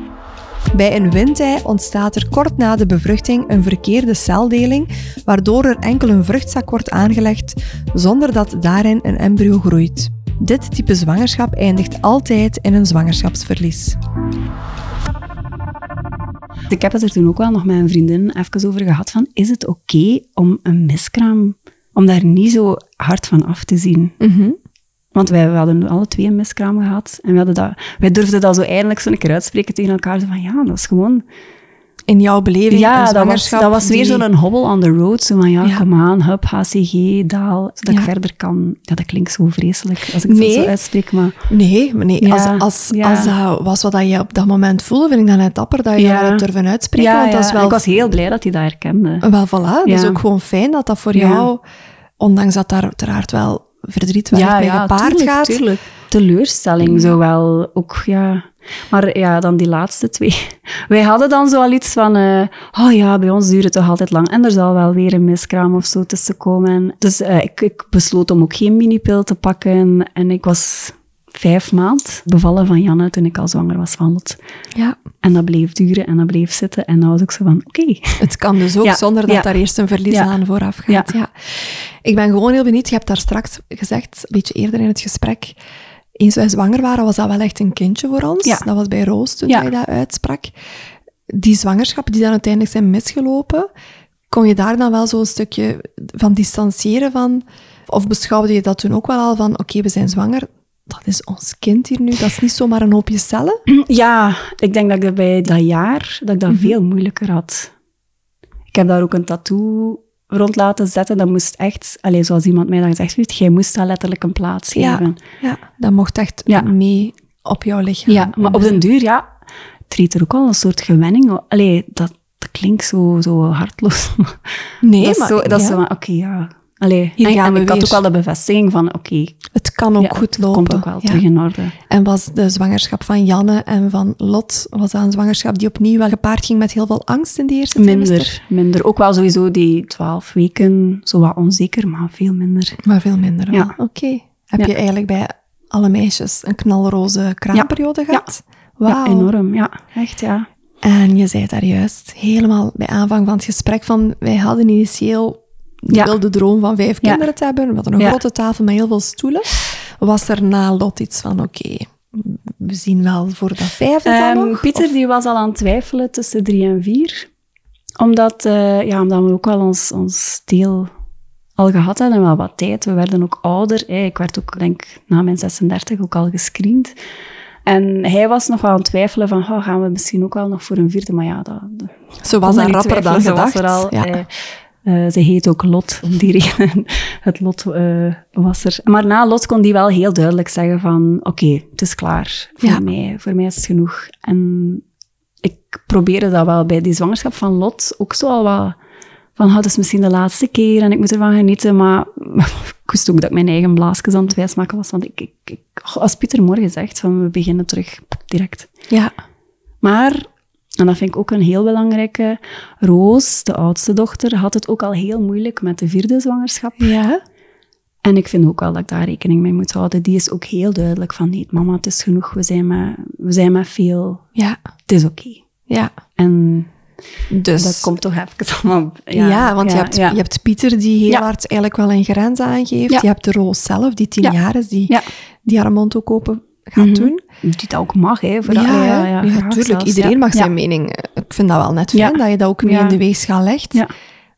Bij een windei ontstaat er kort na de bevruchting een verkeerde celdeling, waardoor er enkel een vruchtzak wordt aangelegd zonder dat daarin een embryo groeit. Dit type zwangerschap eindigt altijd in een zwangerschapsverlies. Ik heb het er toen ook wel nog met een vriendin even over gehad van, is het oké om een miskraam om daar niet zo hard van af te zien. Mhm. Want wij, hadden alle twee een miskraam gehad. En we hadden dat, wij durfden dat zo eindelijk zo een keer uitspreken tegen elkaar. Zo van, ja, dat is gewoon... In jouw beleving, Ja, dat was, dat was weer zo'n hobbel on the road. Zo van, ja, ja. come on, hup, HCG, daal. Zodat ik verder kan... Ja, dat klinkt zo vreselijk als ik het zo uitspreek, maar... Nee, maar nee. Als, als, als dat was wat je op dat moment voelde, vind ik dat net dapper dat je dat durven uitspreken. want dat is wel... Ik was heel blij dat hij dat herkende. Wel, voilà. Dat is ook gewoon fijn dat dat voor jou ondanks dat daar uiteraard wel verdriet wel ja, ja, gepaard tuurlijk, gaat. Tuurlijk. Teleurstelling zowel ook, ja. Maar ja, dan die laatste twee. Wij hadden dan zo al iets van, uh, oh ja, bij ons duurt het toch altijd lang. En er zal wel weer een miskraam of zo tussen komen. Dus uh, ik, ik besloot om ook geen minipil te pakken. En ik was vijf maand bevallen van Janne toen ik al zwanger was van Lot. Ja. En dat bleef duren en dat bleef zitten. En dan was ik zo van, oké. Het kan dus ook Ja, zonder dat ja. daar eerst een verlies Ja. aan vooraf gaat. Ja. Ik ben gewoon heel benieuwd. Je hebt daar straks gezegd, een beetje eerder in het gesprek, eens wij zwanger waren, was dat wel echt een kindje voor ons. Ja. Dat was bij Roos toen Ja. je dat uitsprak. Die zwangerschappen die dan uiteindelijk zijn misgelopen, kon je daar dan wel zo'n stukje van distancieren van? Of beschouwde je dat toen ook wel al van, oké, we zijn zwanger, dat is ons kind hier nu, dat is niet zomaar een hoopje cellen? Ja, ik denk dat ik dat bij dat jaar dat ik Mhm. dat veel moeilijker had. Ik heb daar ook een tattoo rond laten zetten. Dat moest echt, allez, zoals iemand mij dat gezegd heeft, jij moest dat letterlijk een plaats geven. Ja, dat mocht echt Ja. mee op jouw lichaam. Ja, maar op den duur, ja, treedt er ook al een soort gewenning. Allee, dat, dat klinkt zo, zo hartloos. Nee, dat is maar zo, dat is zo oké, ja. Allee, Hier en, gaan en we ik had ook wel de bevestiging van, oké, het kan ook ja, goed het lopen. komt ook wel Ja. terug in orde. En was de zwangerschap van Janne en van Lot, was dat een zwangerschap die opnieuw wel gepaard ging met heel veel angst in de eerste trimester? Minder, minder. Ook wel sowieso die twaalf weken, zo wat onzeker, maar veel minder. Maar veel minder wel. Ja. Oké. Heb je eigenlijk bij alle meisjes een knalroze kraamperiode gehad? Wauw. Ja, enorm. Ja, echt, ja. En je zei daar juist, helemaal bij aanvang van het gesprek, van wij hadden initieel Ja. wilde droom van vijf Ja. kinderen te hebben. We hadden een Ja. grote tafel met heel veel stoelen. Was er na Lot iets van, oké, we zien wel voor dat vijfde nog? Pieter Of- die was al aan het twijfelen tussen drie en vier. Omdat, eh, ja, omdat we ook wel ons, ons deel al gehad hadden en wel wat tijd. We werden ook ouder. hè. Ik werd ook, denk na mijn 36 ook al gescreend. En hij was nog wel aan het twijfelen van, oh, gaan we misschien ook wel nog voor een vierde? Maar ja, dat, Zo was dat niet rapper dan gedacht. ja. eh, eh, ze heet ook Lot, om die reden. Het Lot eh, was er. Maar na Lot kon die wel heel duidelijk zeggen van... Oké, het is klaar. Voor, Ja. mij, voor mij is het genoeg. En ik probeerde dat wel bij die zwangerschap van Lot ook zo al wat... Van, oh, het is misschien de laatste keer en ik moet ervan genieten. Maar ik wist ook dat ik mijn eigen blaasjes aan het wijsmaken was. Want ik, ik, ik, als Pieter morgen zegt van we beginnen terug direct. ja. Maar, en dat vind ik ook een heel belangrijke, Roos, de oudste dochter, had het ook al heel moeilijk met de vierde zwangerschap. Ja. En ik vind ook wel dat ik daar rekening mee moet houden. Die is ook heel duidelijk van, nee, mama, het is genoeg. We zijn met, we zijn met veel. Ja. Het is oké. Ja. En Dus... dat komt toch even allemaal... Ja, want je, hebt, ja. je hebt Pieter die heel Ja. hard eigenlijk wel een grens aangeeft. Ja. Je hebt de Roos zelf, die tien Ja. jaar is, die, Ja. die haar mond ook open gaat Mhm. doen. Die dat ook mag, hè. Voor ja, dat- ja, ja, ja, graag tuurlijk. zelfs, Iedereen mag zijn mening. Ik vind dat wel net fijn, dat je dat ook mee in de weegschaal legt.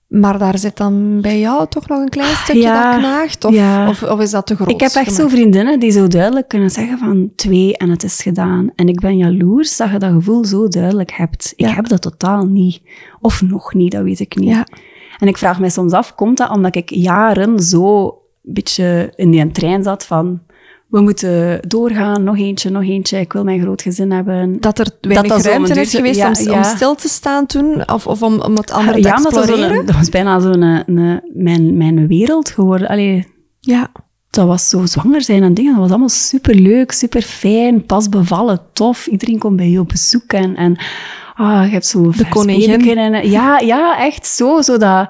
Maar daar zit dan bij jou toch nog een klein stukje dat knaagt? Of, Ja. of, of is dat te groot? Ik heb echt zo vriendinnen die zo duidelijk kunnen zeggen van twee en het is gedaan. En ik ben jaloers dat je dat gevoel zo duidelijk hebt. Ik heb dat totaal niet. Of nog niet, dat weet ik niet. Ja. En ik vraag mij soms af, komt dat omdat ik jaren zo een beetje in die trein zat van... We moeten doorgaan, nog eentje, nog eentje. Ik wil mijn groot gezin hebben. Dat er weinig dat ruimte is geweest ja, om, om ja. stil te staan toen? Of, of om, om het andere te ja, maar dat, was dat bijna zo'n een, een- mijn, mijn wereld geworden. Allee, Ja. dat was zo zwanger zijn en dingen. Dat was allemaal super leuk, super fijn, pas bevallen, tof. Iedereen komt bij je op bezoek en, en ah, je hebt zo vers koningin. En, ja, ja, echt zo. zo dat,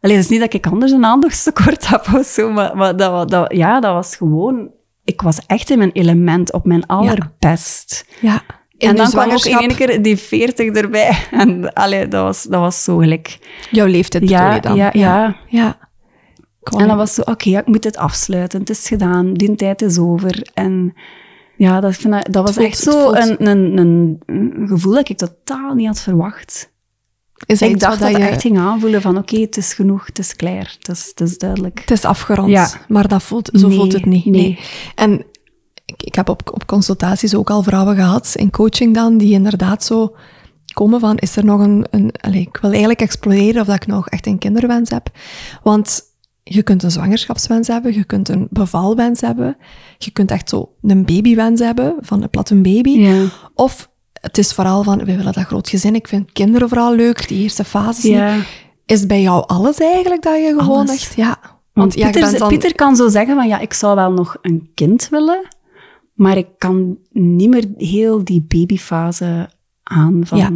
Allee, het is niet dat ik anders een aandachtstekort heb of zo, maar, maar dat, dat, ja, dat was gewoon... Ik was echt in mijn element, op mijn allerbest. ja. En dan kwam ook in één keer die 40 erbij. En allee, dat, was, dat was zo gelijk. Jouw leeftijd Ja, je dan? ja, ja. ja. En dat was zo, oké, ja, ik moet dit afsluiten. Het is gedaan, die tijd is over. En ja, dat, vind ik- dat was voelt- echt zo voelt- een, een, een, een gevoel dat ik totaal niet had verwacht. Is dat ik dacht wat dat je- echt ging aanvoelen van, oké, het is genoeg, het is klaar, het is, het is duidelijk. Het is afgerond, Ja. maar dat voelt, zo Nee, voelt het niet. nee. En ik, ik heb op, op consultaties ook al vrouwen gehad, in coaching dan, die inderdaad zo komen van, is er nog een... een allez, ik wil eigenlijk exploreren of dat ik nog echt een kinderwens heb. Want je kunt een zwangerschapswens hebben, je kunt een bevalwens hebben, je kunt echt zo een babywens hebben, van een platte baby. Ja. Of het is vooral van, we willen dat groot gezin, ik vind kinderen vooral leuk, die eerste fases niet. Is bij jou alles eigenlijk dat je gewoon Alles. echt... Ja, Want je Pieter, dan- Pieter kan zo zeggen van, ja, ik zou wel nog een kind willen, maar ik kan niet meer heel die babyfase aan van Ja.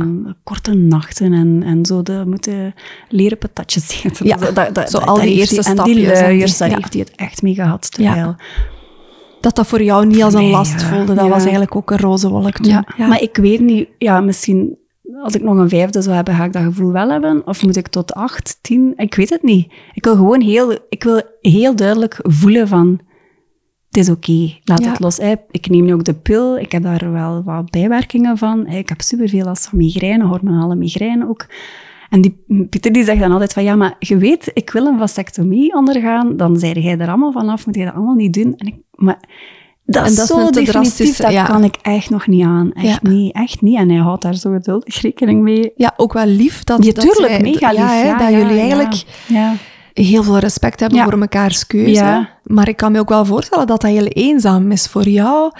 korte nachten en, en zo de moeten leren patatjes eten. Ja, dat, dat, dat, zo dat- al die eerste die stapjes en die- luiers, daar heeft hij het echt mee gehad. Terwijl, dat dat voor jou niet als een last voelde. Dat was eigenlijk ook een roze wolk toen. Ja, maar ik weet niet, ja, misschien als ik nog een vijfde zou hebben, ga ik dat gevoel wel hebben? Of moet ik tot acht, tien? Ik weet het niet. Ik wil gewoon heel, ik wil heel duidelijk voelen van, het is oké, laat het los. Ik neem nu ook de pil, ik heb daar wel wat bijwerkingen van. Ik heb superveel last van migraine, hormonale migraine ook. En die, Pieter die zegt dan altijd van, ja, maar je weet, ik wil een vasectomie ondergaan, dan zei jij er allemaal vanaf, moet je dat allemaal niet doen. En ik, maar dat is zo definitief, dat kan ik echt nog niet aan. Echt niet, echt niet. En hij houdt daar zo geduldig rekening mee. Ja, ook wel lief. Dat, ja, tuurlijk, mega lief. Ja, dat jullie eigenlijk heel veel respect hebben voor mekaars keuze. Maar ik kan me ook wel voorstellen dat dat heel eenzaam is voor jou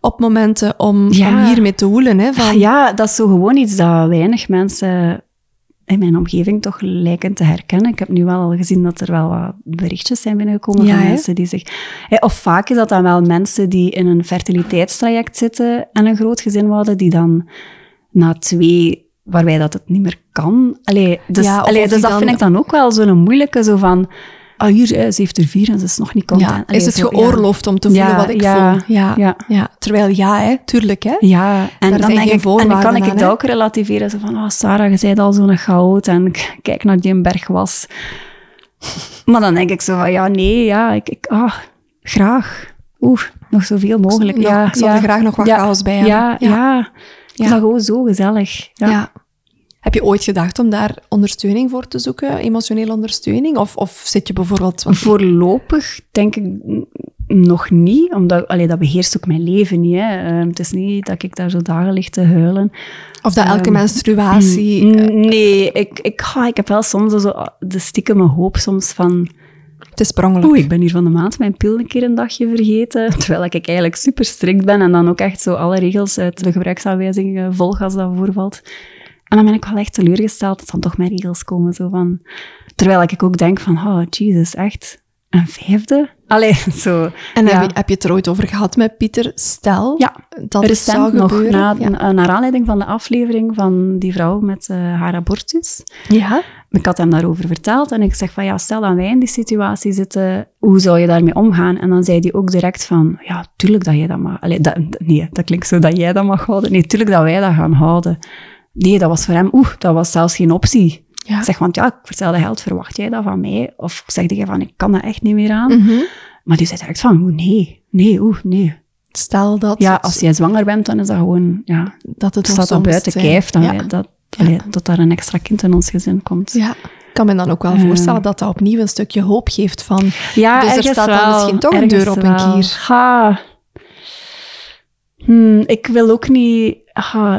op momenten om, om hiermee te woelen. Hè, van... Ja, dat is zo gewoon iets dat weinig mensen in mijn omgeving toch lijken te herkennen. Ik heb nu wel al gezien dat er wel wat berichtjes zijn binnengekomen van mensen die zich... Of vaak is dat dan wel mensen die in een fertiliteitstraject zitten en een groot gezin worden, die dan na twee, waarbij dat het niet meer kan... Allee, dus, ja, allee, dus dat vind ik dan ook wel zo'n moeilijke, zo van ah, hier, ze heeft er vier en ze is nog niet content. Ja, is het geoorloofd om te voelen wat ik voel? Ja, ja. Terwijl ja, hè, tuurlijk. Hè. Ja, en dan denk ik, en dan kan ik het ook relativeren. Zo van, oh, Sarah, je bent al zo'n goud en kijk naar die berg was. maar dan denk ik zo van, ja, nee, ja, ik, ik ah, graag. Oeh, nog zoveel mogelijk. ja, ik zou er graag nog wat chaos bij hebben. Ja, ja. ja. is gewoon zo gezellig. ja. Heb je ooit gedacht om daar ondersteuning voor te zoeken, emotionele ondersteuning? Of, of zit je bijvoorbeeld... Voorlopig denk ik nog niet, omdat allee, dat beheerst ook mijn leven niet. Hè. Ehm, het is niet dat ik daar zo dagen lig te huilen. Of dat elke um, menstruatie... Nee, ik, ik, ga, ik heb wel soms zo de stiekeme hoop soms van... Het is sprongelijk. Oeh, ik ben hier van de maand mijn pil een keer een dagje vergeten. Terwijl ik eigenlijk super strikt ben en dan ook echt zo alle regels uit de gebruiksaanwijzing volg als dat voorvalt. En dan ben ik wel echt teleurgesteld dat dan toch mijn regels komen. Zo van, terwijl ik ook denk van, oh, Jesus, echt een vijfde? Allee, zo. En heb, je, heb je het er ooit over gehad met Pieter? Stel ja, dat het zou nog, gebeuren. Na, naar aanleiding van de aflevering van die vrouw met uh, haar abortus. Ja. Ik had hem daarover verteld en ik zeg van, ja, stel dat wij in die situatie zitten, hoe zou je daarmee omgaan? En dan zei hij ook direct van, ja, tuurlijk dat jij dat mag... Allee, dat, nee, dat klinkt zo dat jij dat mag houden. Nee, tuurlijk dat wij dat gaan houden. Nee, dat was voor hem, oeh, dat was zelfs geen optie. Ja. zeg, want ja, ik vertelde geld, verwacht jij dat van mij? Of zeg je van, ik kan dat echt niet meer aan? Mhm. Maar die zei direct van, oeh, nee, nee, oeh, nee. Stel dat... Ja, als jij zwanger bent, dan is dat gewoon, ja, dat het staat op buiten kijf, dan ja. dat, dat daar een extra kind in ons gezin komt. Ja. Ik kan me dan ook wel voorstellen dat dat opnieuw een stukje hoop geeft van... Ja, dus er staat dan misschien toch een deur op een kier. Ha. Hmm, ik wil ook niet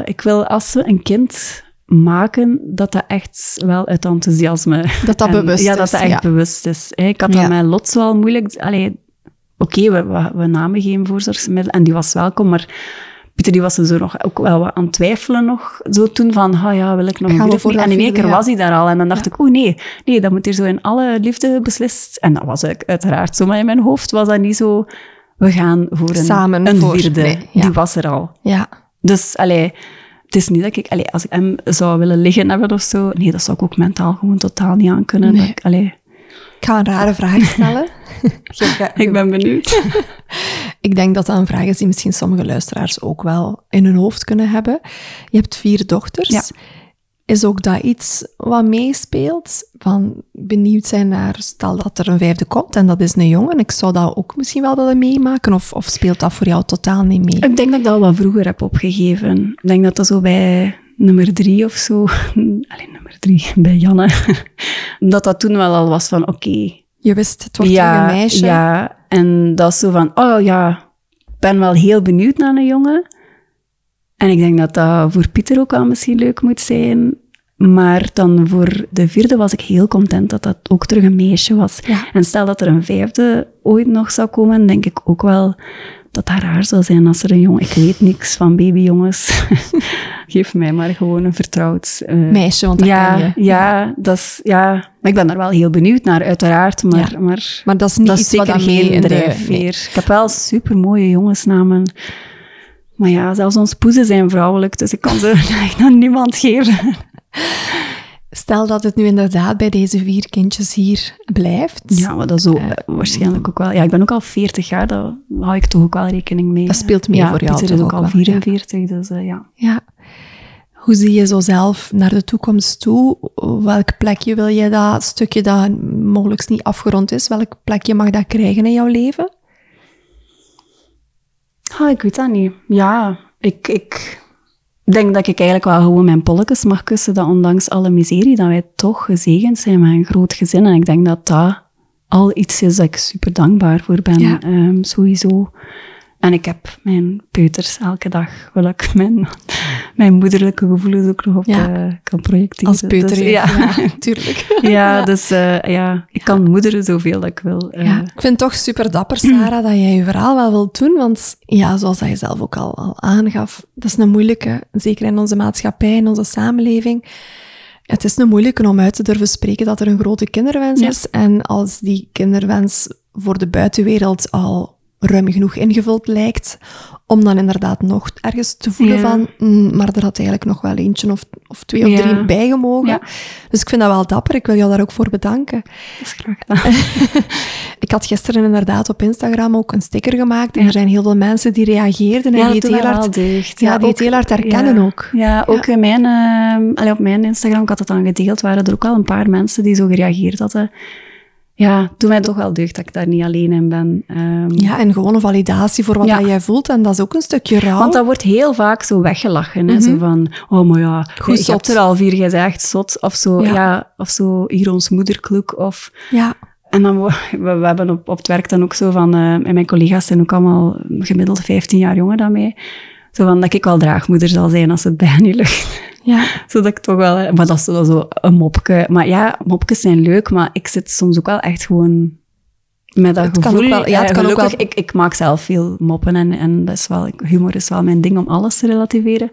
ik wil als we een kind maken, dat dat echt wel uit enthousiasme... Dat dat bewust is. Ja, dat dat echt bewust is. Ik had dat met Lot wel moeilijk... Oké, we, we, namen geen voorzorgsmiddel en die was welkom, maar Pieter die was er zo nog ook wel wat aan het twijfelen nog, zo toen van, ah ja, wil ik nog een voor En in één keer was hij daar al en dan dacht ik, oh nee, nee, dat moet hier zo in alle liefde beslist. En dat was uiteraard zo, maar in mijn hoofd was dat niet zo, we gaan voor een, Samen een vierde. Die was er al. Ja. Dus allee, het is niet dat ik, allee, als ik hem zou willen liggen hebben of zo, nee, dat zou ik ook mentaal gewoon totaal niet aan kunnen. Nee. Ik, allee. ik ga een rare vraag stellen. ik ben benieuwd. ik denk dat dat een vraag is die misschien sommige luisteraars ook wel in hun hoofd kunnen hebben. Je hebt vier dochters. Ja is ook dat iets wat meespeelt? Van benieuwd zijn naar, stel dat er een vijfde komt en dat is een jongen, ik zou dat ook misschien wel willen meemaken, of, of speelt dat voor jou totaal niet mee? Ik denk dat ik dat al wat vroeger heb opgegeven. Ik denk dat dat zo bij nummer drie of zo, alleen nummer drie, bij Janne, dat dat toen wel al was van oké. Je wist, het wordt ja, een meisje. Ja, en dat is zo van, oh ja, ik ben wel heel benieuwd naar een jongen. En ik denk dat dat voor Pieter ook wel misschien leuk moet zijn. Maar dan voor de vierde was ik heel content dat dat ook terug een meisje was. En stel dat er een vijfde ooit nog zou komen, denk ik ook wel dat dat raar zou zijn als er een jongen... Ik weet niks van babyjongens. Geef mij maar gewoon een vertrouwd... Uh, Meisje, want dat ja, je. Ja, dat is, ja, maar ik ben daar wel heel benieuwd naar, uiteraard. Maar, maar, maar dat is niet iets wat dat mee in drijfveer. Ik heb wel supermooie jongensnamen. Maar ja, zelfs ons poezen zijn vrouwelijk, dus ik kan ze echt aan niemand geven. Stel dat het nu inderdaad bij deze vier kindjes hier blijft. Ja, maar dat is ook, uh, waarschijnlijk ook wel. Ja, ik ben ook al 40 jaar, daar hou ik toch ook wel rekening mee. Dat speelt mee voor jou. Pieter is ook, al 44, ja. dus uh, ja. Ja. Hoe zie je zo zelf naar de toekomst toe? Welk plekje wil je dat stukje dat mogelijk niet afgerond is, welk plekje mag dat krijgen in jouw leven? Oh, ik weet dat niet. Ja, ik, ik denk dat ik eigenlijk wel gewoon mijn polletjes mag kussen, dat ondanks alle miserie, dat wij toch gezegend zijn met een groot gezin. En ik denk dat dat al iets is dat ik super dankbaar voor ben, ja. um, sowieso. En ik heb mijn peuters elke dag, wil ik mijn, mijn moederlijke gevoelens ook nog op ja. uh, kan projecteren. Als peuter, dus, ja. ja. tuurlijk. ja, dus uh, ja, ik kan moederen zoveel dat ik wil. Uh. Ja, ik vind het toch super dapper, Sarah, dat jij je verhaal wel wilt doen. Want ja, zoals hij zelf ook al, al aangaf, dat is een moeilijke, zeker in onze maatschappij, in onze samenleving. Het is een moeilijke om uit te durven spreken dat er een grote kinderwens is. En als die kinderwens voor de buitenwereld al ruim genoeg ingevuld lijkt, om dan inderdaad nog ergens te voelen van, mm, maar er had eigenlijk nog wel eentje of, of twee of ja. drie bijgemogen. Ja. Dus ik vind dat wel dapper. Ik wil jou daar ook voor bedanken. Dat is graag gedaan. ik had gisteren inderdaad op Instagram ook een sticker gemaakt en er zijn heel veel mensen die reageerden en die het heel hard, ja, die het heel hard herkennen ook. Ja, ook in mijn, uh, op mijn Instagram, ik had het dan gedeeld, waren er ook al een paar mensen die zo gereageerd hadden ja, doe mij toch wel deugd dat ik daar niet alleen in ben. Um, ja, en gewoon een validatie voor wat ja. jij voelt. En dat is ook een stukje rouw. Want dat wordt heel vaak zo weggelachen. Hè? Zo mhm. van, oh, maar ja, Goed, je hebt er al vier gezegd, zot. Of zo, ja. ja of zo, hier ons moederkluk. Of... Ja. En dan, we, we hebben op, op het werk dan ook zo van, uh, en mijn collega's zijn ook allemaal gemiddeld 15 jaar jonger dan mij. Zo van dat ik wel draagmoeder zal zijn als het bij hen niet lukt. Ja. Zodat ik toch wel... Maar dat is zo een mopje. Maar ja, mopjes zijn leuk, maar ik zit soms ook wel echt gewoon met dat het gevoel. Wel, ja, het kan ook wel... ik, ik maak zelf veel moppen en, en dat is wel, humor is wel mijn ding om alles te relativeren.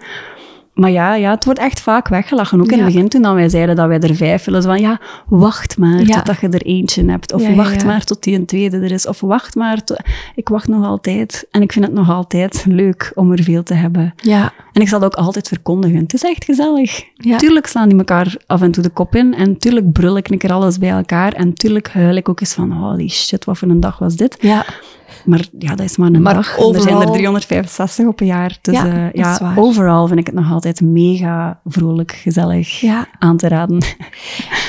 Maar ja, ja, het wordt echt vaak weggelachen. Ook in het begin toen wij zeiden dat wij er vijf willen. Van ja, wacht maar ja. totdat je er eentje hebt. Of wacht maar tot die een tweede er is. Of wacht maar. Ik wacht nog altijd. En ik vind het nog altijd leuk om er veel te hebben. Ja. En ik zal het ook altijd verkondigen. Het is echt gezellig. Tuurlijk slaan die elkaar af en toe de kop in. En tuurlijk brul ik een keer alles bij elkaar. En tuurlijk huil ik ook eens van, holy shit, wat voor een dag was dit. Ja. Maar ja, dat is maar een dag. Overal... Er zijn er 365 op een jaar. Dus ja, uh, ja overal vind ik het nog altijd mega vrolijk, gezellig ja. aan te raden.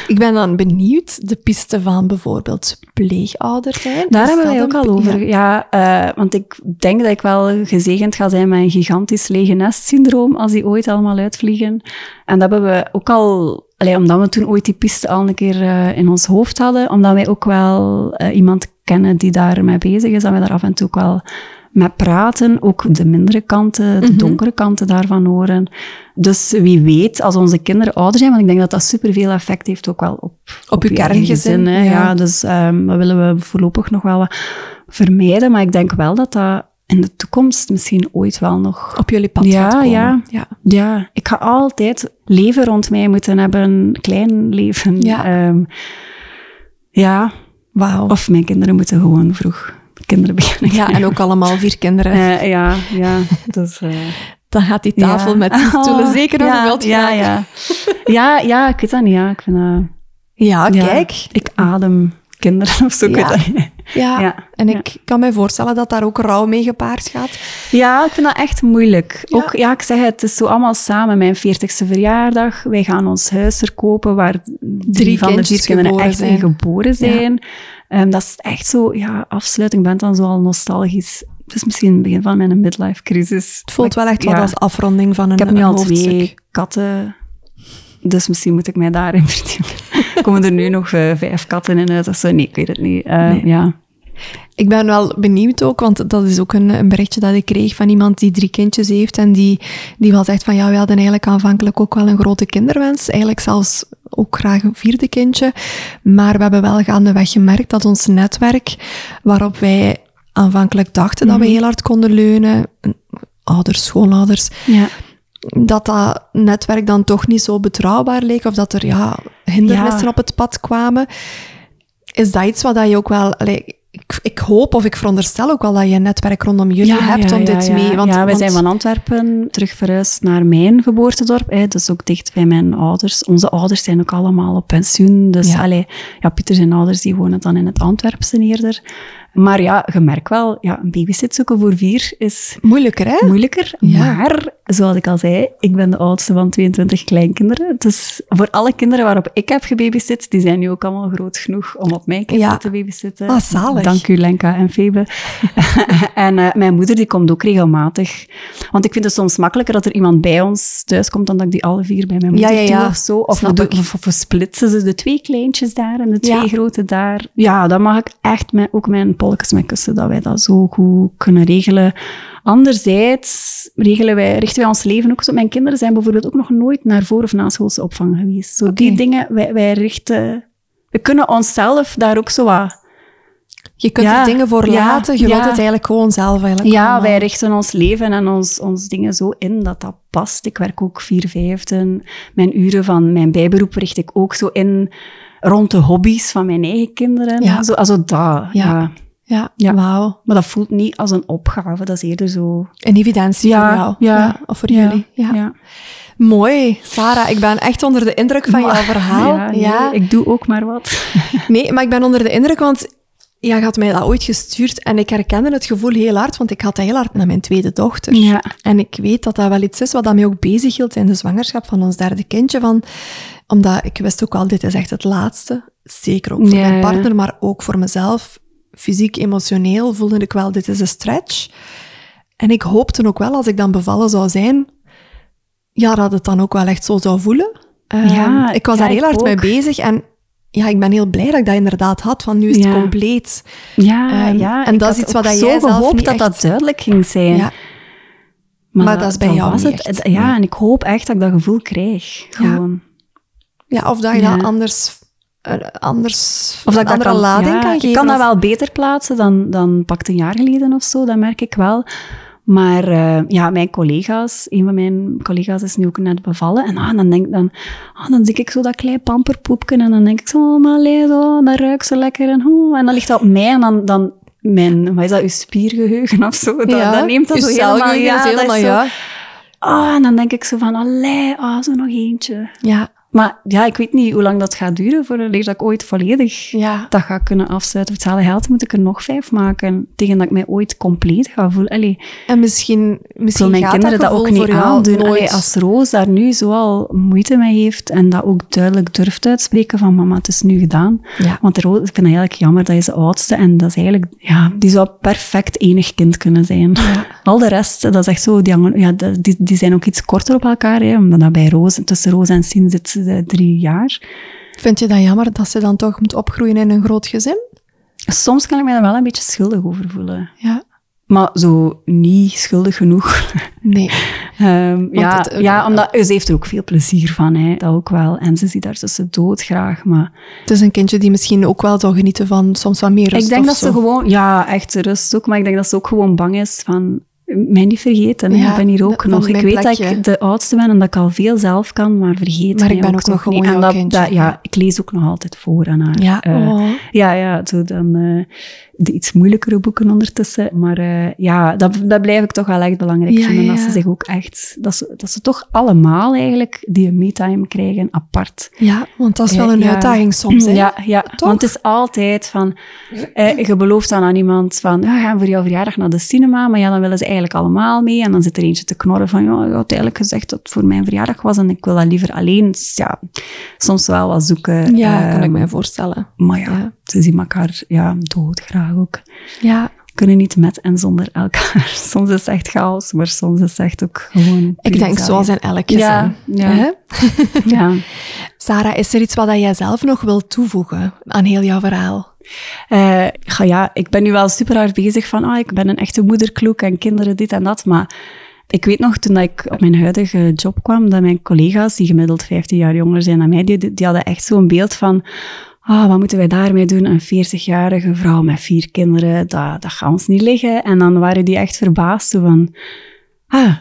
Ik ben dan benieuwd, de piste van bijvoorbeeld pleegouders zijn. Daar hebben wij ook al over. Ja, ja uh, want ik denk dat ik wel gezegend ga zijn met een gigantisch lege nest-syndroom als die ooit allemaal uitvliegen. En dat hebben we ook al Allee, omdat we toen ooit die piste al een keer uh, in ons hoofd hadden, omdat wij ook wel uh, iemand kennen die daarmee bezig is, dat we daar af en toe ook wel met praten, ook de mindere kanten, de mm -hmm. donkere kanten daarvan horen. Dus wie weet, als onze kinderen ouder zijn, want ik denk dat dat superveel effect heeft ook wel op, op, op uw kerngezin. Ja. ja. dus um, dat willen we voorlopig nog wel wat vermijden, maar ik denk wel dat dat in de toekomst misschien ooit wel nog... Op jullie pad ja, gaat komen. Ja, ja. ja, ik ga altijd leven rond mij moeten hebben, een klein leven. Ja. Um, ja, Wauw. Of mijn kinderen moeten gewoon vroeg kinderen beginnen. Ja, en ook allemaal vier kinderen. Uh, ja, ja. Dus, uh, Dan gaat die tafel ja. met die stoelen oh, zeker nog ja, wilt ja, ja. ja, ja, ik weet dat niet. Ja, ik vind, uh, ja, kijk. Ik adem kinderen of zo. Ja. Ja. ja. en ik kan me voorstellen dat daar ook rouw mee gepaard gaat. Ja, ik vind dat echt moeilijk. Ook, ja, ik zeg het, het is zo allemaal samen. Mijn 40ste verjaardag, wij gaan ons huis verkopen waar drie, van de vier kinderen echt zijn. in geboren zijn. Um, dat is echt zo, ja, afsluiting. Ik ben dan zo al nostalgisch. Het is misschien het begin van mijn midlife crisis. Het voelt wel echt wat als afronding van een Ik heb nu al twee katten, dus misschien moet ik mij daarin verdiepen. Komen er nu nog uh, vijf katten in uit of zo? Nee, ik weet het niet. Nee. Ja. Ik ben wel benieuwd ook, want dat is ook een, een, berichtje dat ik kreeg van iemand die drie kindjes heeft en die, die wel zegt van ja, we hadden eigenlijk aanvankelijk ook wel een grote kinderwens, eigenlijk zelfs ook graag een vierde kindje, maar we hebben wel gaandeweg gemerkt dat ons netwerk, waarop wij aanvankelijk dachten mm -hmm. dat we heel hard konden leunen, ouders, schoonouders, ja dat dat netwerk dan toch niet zo betrouwbaar leek, of dat er ja, hindernissen ja. op het pad kwamen. Is dat iets wat je ook wel... Allee, ik ik, hoop of ik veronderstel ook wel dat je een netwerk rondom jullie hebt om dit mee. Want, ja, wij zijn van Antwerpen terug verhuisd naar mijn geboortedorp. Hè, dus ook dicht bij mijn ouders. Onze ouders zijn ook allemaal op pensioen. Dus ja. Allee, ja, Pieter zijn ouders die wonen dan in het Antwerpse eerder. Maar ja, je merkt wel, ja, een babysit zoeken voor vier is... Moeilijker, hè? Moeilijker. Maar, zoals ik al zei, ik ben de oudste van 22 kleinkinderen. Dus voor alle kinderen waarop ik heb gebabysit, die zijn nu ook allemaal groot genoeg om op mijn kinderen te babysitten. Ah, zalig. Dank u, Lenka en Febe. en uh, mijn moeder, die komt ook regelmatig. Want ik vind het soms makkelijker dat er iemand bij ons thuis komt dan dat ik die alle vier bij mijn moeder ja, ja, ja. of zo. Of we, of, of we, splitsen ze de twee kleintjes daar en de twee grote daar. Ja, dan mag ik echt met, ook mijn polletjes met kussen, dat wij dat zo goed kunnen regelen. Anderzijds regelen wij, richten wij ons leven ook zo. Mijn kinderen zijn bijvoorbeeld ook nog nooit naar voor- of naschoolse opvang geweest. Zo die dingen, wij, wij richten... We kunnen onszelf daar ook zo wat... Je kunt er dingen voor laten, je wilt het eigenlijk gewoon zelf eigenlijk Ja, wij richten ons leven en ons, ons dingen zo in dat dat past. Ik werk ook vier vijfden. Mijn uren van mijn bijberoep richt ik ook zo in rond de hobby's van mijn eigen kinderen. Ja. Zo, also dat, ja. Ja, ja. wauw. Maar dat voelt niet als een opgave, dat is eerder zo... Een evidentie ja, voor jou. Ja. Of voor jullie. Ja. Mooi, Sarah. Ik ben echt onder de indruk van jouw verhaal. Ja, ik doe ook maar wat. nee, maar ik ben onder de indruk, want ja, je had mij dat ooit gestuurd en ik herkende het gevoel heel hard, want ik had dat heel hard met mijn tweede dochter. Ja. En ik weet dat dat wel iets is wat dat mij ook bezighield in de zwangerschap van ons derde kindje. Van, omdat ik wist ook wel, dit is echt het laatste. Zeker ook voor mijn partner, maar ook voor mezelf fysiek, emotioneel voelde ik wel, dit is een stretch. En ik hoopte ook wel, als ik dan bevallen zou zijn, ja, dat het dan ook wel echt zo zou voelen. Ja, ehm, ik was daar heel hard mee bezig en ja, ik ben heel blij dat ik dat inderdaad had, van nu is het compleet. Ja, um, ja. En dat is iets wat jij zelf gehoopt niet dat dat duidelijk ging zijn. Ja. Maar, dat is bij jou was het. Ja, en ik hoop echt dat ik dat gevoel krijg. Gewoon. Ja, of dat je dat anders anders of dat ik andere kan, lading ja, kan geven. Ik kan dat wel beter plaatsen dan, dan pakt een jaar geleden of zo, dat merk ik wel. Maar uh, ja, mijn collega's, een van mijn collega's is nu ook net bevallen. En ah, dan denk dan, ah, dan zie ik zo dat klein pamperpoepje en dan denk ik zo, oh, maar zo, dat ruikt zo lekker. En, oh, en dan ligt dat op mij en dan, dan mijn, wat is dat, uw spiergeheugen of zo, dat, ja, dat neemt dat zo helemaal, ja, helemaal, dat is zo, ja. Ah, en dan denk ik zo van, allee, ah, zo nog eentje. Ja. Maar ja, ik weet niet hoe lang dat gaat duren voor dat ik ooit volledig ja. dat ga kunnen afsluiten. Voor hetzelfde geld moet ik er nog vijf maken tegen dat ik mij ooit compleet ga voelen. Allee, en misschien, misschien mijn kinderen dat, ook niet aandoen. Allee, als Roos daar nu zoal moeite mee heeft en dat ook duidelijk durft uitspreken van mama, het is nu gedaan. Ja. Want Roos, ik vind het eigenlijk jammer, dat is de oudste en dat is eigenlijk, ja, die zou perfect enig kind kunnen zijn. Ja. Al de rest, dat is echt zo, die, ja, die, die zijn ook iets korter op elkaar, hè, omdat dat bij Roos, tussen Roos en Sien zit drie jaar. Vind je dat jammer dat ze dan toch moet opgroeien in een groot gezin? Soms kan ik me daar wel een beetje schuldig over voelen. Ja. Maar zo niet schuldig genoeg. Nee. um, ja, ja, omdat ze heeft er ook veel plezier van, hè, dat ook wel. En ze ziet daar tussen dood graag, maar... Het is een kindje die misschien ook wel zou genieten van soms wat meer rust Ik denk dat ze gewoon... Ja, echt rust ook, maar ik denk dat ze ook gewoon bang is van mij niet vergeten. ik ben hier ook nog. Ik weet dat ik de oudste ben en dat ik al veel zelf kan, maar vergeet Maar ik ben ook, nog gewoon. En dat, ja, ik lees ook nog altijd voor aan haar. Ja, uh, ja, ja zo dan uh, de iets moeilijkere boeken ondertussen. Maar uh, ja, dat, dat blijf ik toch wel echt belangrijk ja, vinden. Dat ze zich ook echt, dat ze, dat ze toch allemaal eigenlijk die me-time krijgen apart. Ja, want dat is wel een uitdaging soms. Hè? Ja, ja. want het is altijd van, je belooft dan aan iemand van, ja, gaan voor jouw verjaardag naar de cinema, maar ja, dan willen ze eigenlijk allemaal mee. En dan zit er eentje te knorren van, ja, je had eigenlijk gezegd dat het voor mijn verjaardag was en ik wil dat liever alleen. Dus ja, soms wel wat zoeken. Ja, kan ik mij voorstellen. Maar ja, ze zien elkaar ja, doodgraag ook. Ja. Kunnen niet met en zonder elkaar. Soms is het echt chaos, maar soms is het echt ook gewoon... Ik denk zoals in elk gezin. Ja, ja. ja. Sarah, is er iets wat jij zelf nog wilt toevoegen aan heel jouw verhaal? Uh, ja, ik ben nu wel super hard bezig van, ah, ik ben een echte moederkloek en kinderen dit en dat, maar ik weet nog, toen ik op mijn huidige job kwam, dat mijn collega's, die gemiddeld 15 jaar jonger zijn dan mij, die, die hadden echt zo'n beeld van, ah, wat moeten wij daarmee doen? Een 40-jarige vrouw met vier kinderen, dat, dat gaat ons niet liggen. En dan waren die echt verbaasd, van, ah,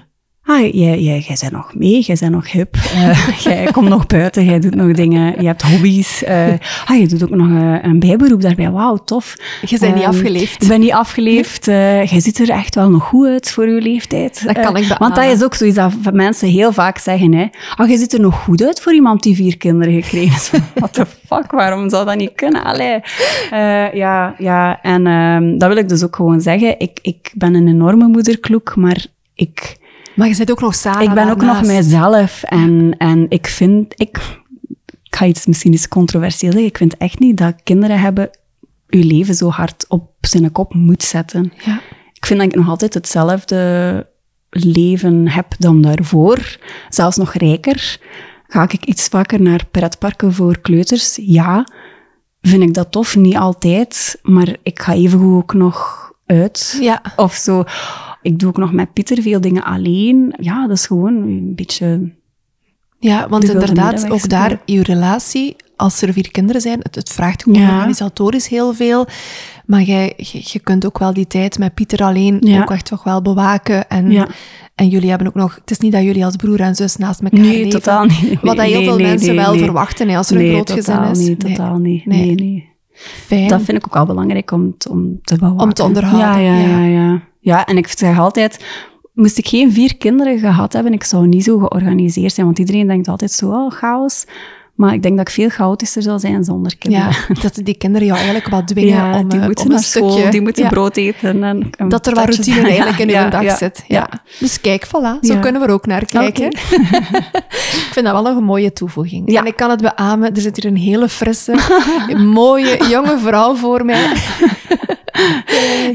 ah, jij, jij, jij bent nog mee, jij bent nog hip, uh, jij komt nog buiten, jij doet nog dingen, je hebt hobby's. Uh, ah, je doet ook nog uh, een bijberoep daarbij, wauw, tof. Je bent niet ehm, afgeleefd. Ik ben niet afgeleefd. jij ziet er echt wel nog goed uit voor je leeftijd. Dat kan ik beamen. Want dat is ook zoiets dat mensen heel vaak zeggen, hè. Oh, je ziet er nog goed uit voor iemand die vier kinderen gekregen heeft. What the fuck, waarom zou dat niet kunnen? Allee. ja, ja, en um, dat wil ik dus ook gewoon zeggen. Ik, ik ben een enorme moederkloek, maar ik maar je zit ook nog samen. Ik ben ook nog mijzelf. En, en ik vind, ik, ik ga iets misschien eens controversieel zeggen, ik vind echt niet dat kinderen hebben je leven zo hard op zijn kop moet zetten. Ja. Ik vind dat ik nog altijd hetzelfde leven heb dan daarvoor. Zelfs nog rijker. Ga ik iets vaker naar pretparken voor kleuters? Ja. Vind ik dat tof? Niet altijd. Maar ik ga even ook nog uit. Ja. Of zo. Ik doe ook nog met Pieter veel dingen alleen. Ja, dat is gewoon een beetje... Ja, want inderdaad, ook daar, je relatie, als er vier kinderen zijn, het, het vraagt gewoon ja. organisatorisch heel veel. Maar jij, je, kunt ook wel die tijd met Pieter alleen ook echt toch wel bewaken. En, ja. en jullie hebben ook nog... Het is niet dat jullie als broer en zus naast elkaar nee, leven. Totaal niet. Wat dat heel veel mensen wel verwachten hè, als er een groot gezin is. Nee, totaal niet. Nee, nee. Fijn. Dat vind ik ook wel belangrijk om, om te bewaken. Om te onderhouden. ja, ja. ja. Ja. En ik zeg altijd, moest ik geen vier kinderen gehad hebben, ik zou niet zo georganiseerd zijn. Want iedereen denkt altijd zo, oh, chaos. Maar ik denk dat ik veel chaotischer zal zijn zonder kinderen. Ja, dat die kinderen jou eigenlijk wat dwingen ja, om, die uh, moeten om naar een school, stukje... die moeten brood eten. En, en dat er wat routine eigenlijk in hun dag zit. Ja. Dus kijk, voilà, zo kunnen we er ook naar kijken. Okay. ik vind dat wel nog een mooie toevoeging. En ik kan het beamen, er zit hier een hele frisse, mooie, jonge vrouw voor mij.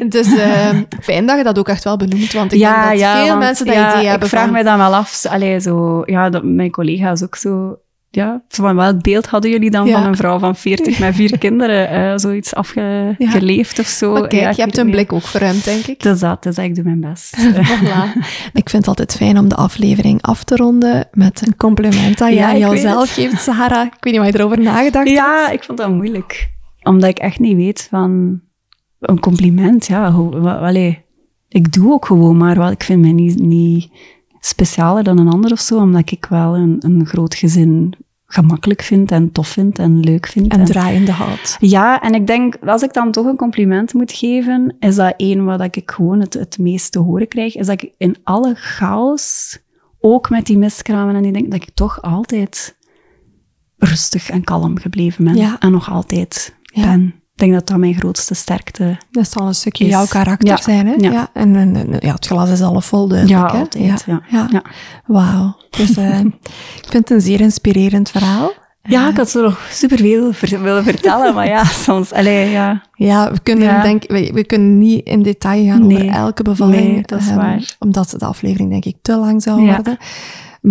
dus uh, fijn dat je dat ook echt wel benoemt, want ik ja, denk dat ja, veel want, mensen dat ja, idee hebben Ik vraag van... mij dan wel af, allee, zo, ja, dat, mijn collega's ook zo... Ja, van welk beeld hadden jullie dan Ja. van een vrouw van 40 met vier kinderen? eh, zoiets afgeleefd of zo? Maar kijk, Ja, je hebt een blik ook voor hem, denk ik. Dus dat, dus ik doe mijn best. Voilà. Ik vind het altijd fijn om de aflevering af te ronden met een compliment dat Ja, ik jouzelf geeft, Sarah. Ik weet niet wat je erover nagedacht Ja, hebt. ik vond dat moeilijk. Omdat ik echt niet weet van... Een compliment, ja. Allee, ik doe ook gewoon maar wel. Ik vind mij niet, niet specialer dan een ander of zo, omdat ik wel een, een groot gezin gemakkelijk vind en tof vind en leuk vind. En draaiende hout. Ja, en ik denk, als ik dan toch een compliment moet geven, is dat één wat ik gewoon het, het meest te horen krijg, is dat ik in alle chaos, ook met die miskramen en die dingen, dat ik toch altijd rustig en kalm gebleven ben. Ja. En nog altijd Ja. ben. Ik denk dat dat mijn grootste sterkte Dat zal een stukje Is- jouw karakter ja, zijn, hè? ja. En, en, en, ja, het glas is al vol, duidelijk, Ja, hè? altijd. Ja. ja. Ja. Wauw. Dus eh, ik vind het een zeer inspirerend verhaal. Ja, ik had zo nog superveel ver- willen vertellen, maar ja, soms, allee, ja. Ja, we kunnen, Ja. Denk, we, we kunnen niet in detail gaan Nee. over elke bevalling. Nee, dat is waar. Omdat de aflevering, denk ik, te lang zou Ja. worden.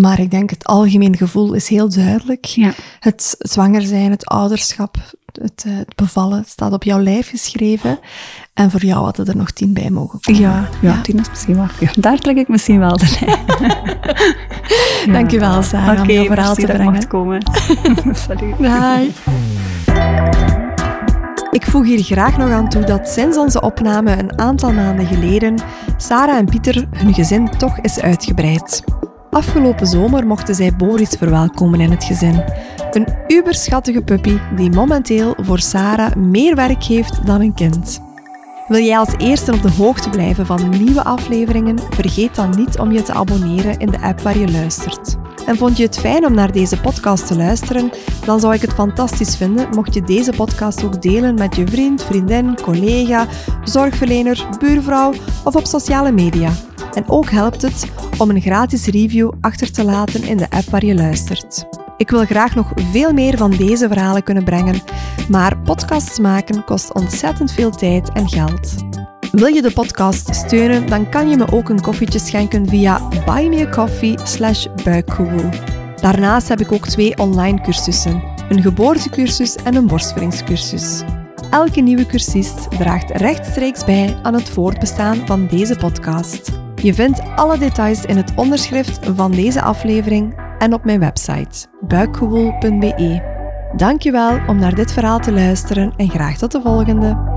Maar ik denk, het algemeen gevoel is heel duidelijk. Ja. Het zwanger zijn, het ouderschap, het, eh, het bevallen, staat op jouw lijf geschreven. En voor jou hadden er nog tien bij mogen komen. Ja, ja, tien is misschien wel. Daar trek ik misschien wel de lijn. Ja. Dankjewel, Sarah, om Oké, jouw verhaal te brengen. komen. Salut. Bye. Ik voeg hier graag nog aan toe dat sinds onze opname een aantal maanden geleden Sarah en Pieter hun gezin toch is uitgebreid. Afgelopen zomer mochten zij Boris verwelkomen in het gezin. Een uberschattige puppy die momenteel voor Sarah meer werk heeft dan een kind. Wil jij als eerste op de hoogte blijven van nieuwe afleveringen? Vergeet dan niet om je te abonneren in de app waar je luistert. En vond je het fijn om naar deze podcast te luisteren? Dan zou ik het fantastisch vinden mocht je deze podcast ook delen met je vriend, vriendin, collega, zorgverlener, buurvrouw of op sociale media. En ook helpt het om een gratis review achter te laten in de app waar je luistert. Ik wil graag nog veel meer van deze verhalen kunnen brengen, maar podcasts maken kost ontzettend veel tijd en geld. Wil je de podcast steunen, dan kan je me ook een koffietje schenken via buymeacoffee slash. Daarnaast heb ik ook twee online cursussen, een geboortecursus en een borstvoedingscursus. Elke nieuwe cursist draagt rechtstreeks bij aan het voortbestaan van deze podcast. Je vindt alle details in het onderschrift van deze aflevering en op mijn website buikgewoel.be. Dankjewel om naar dit verhaal te luisteren en graag tot de volgende.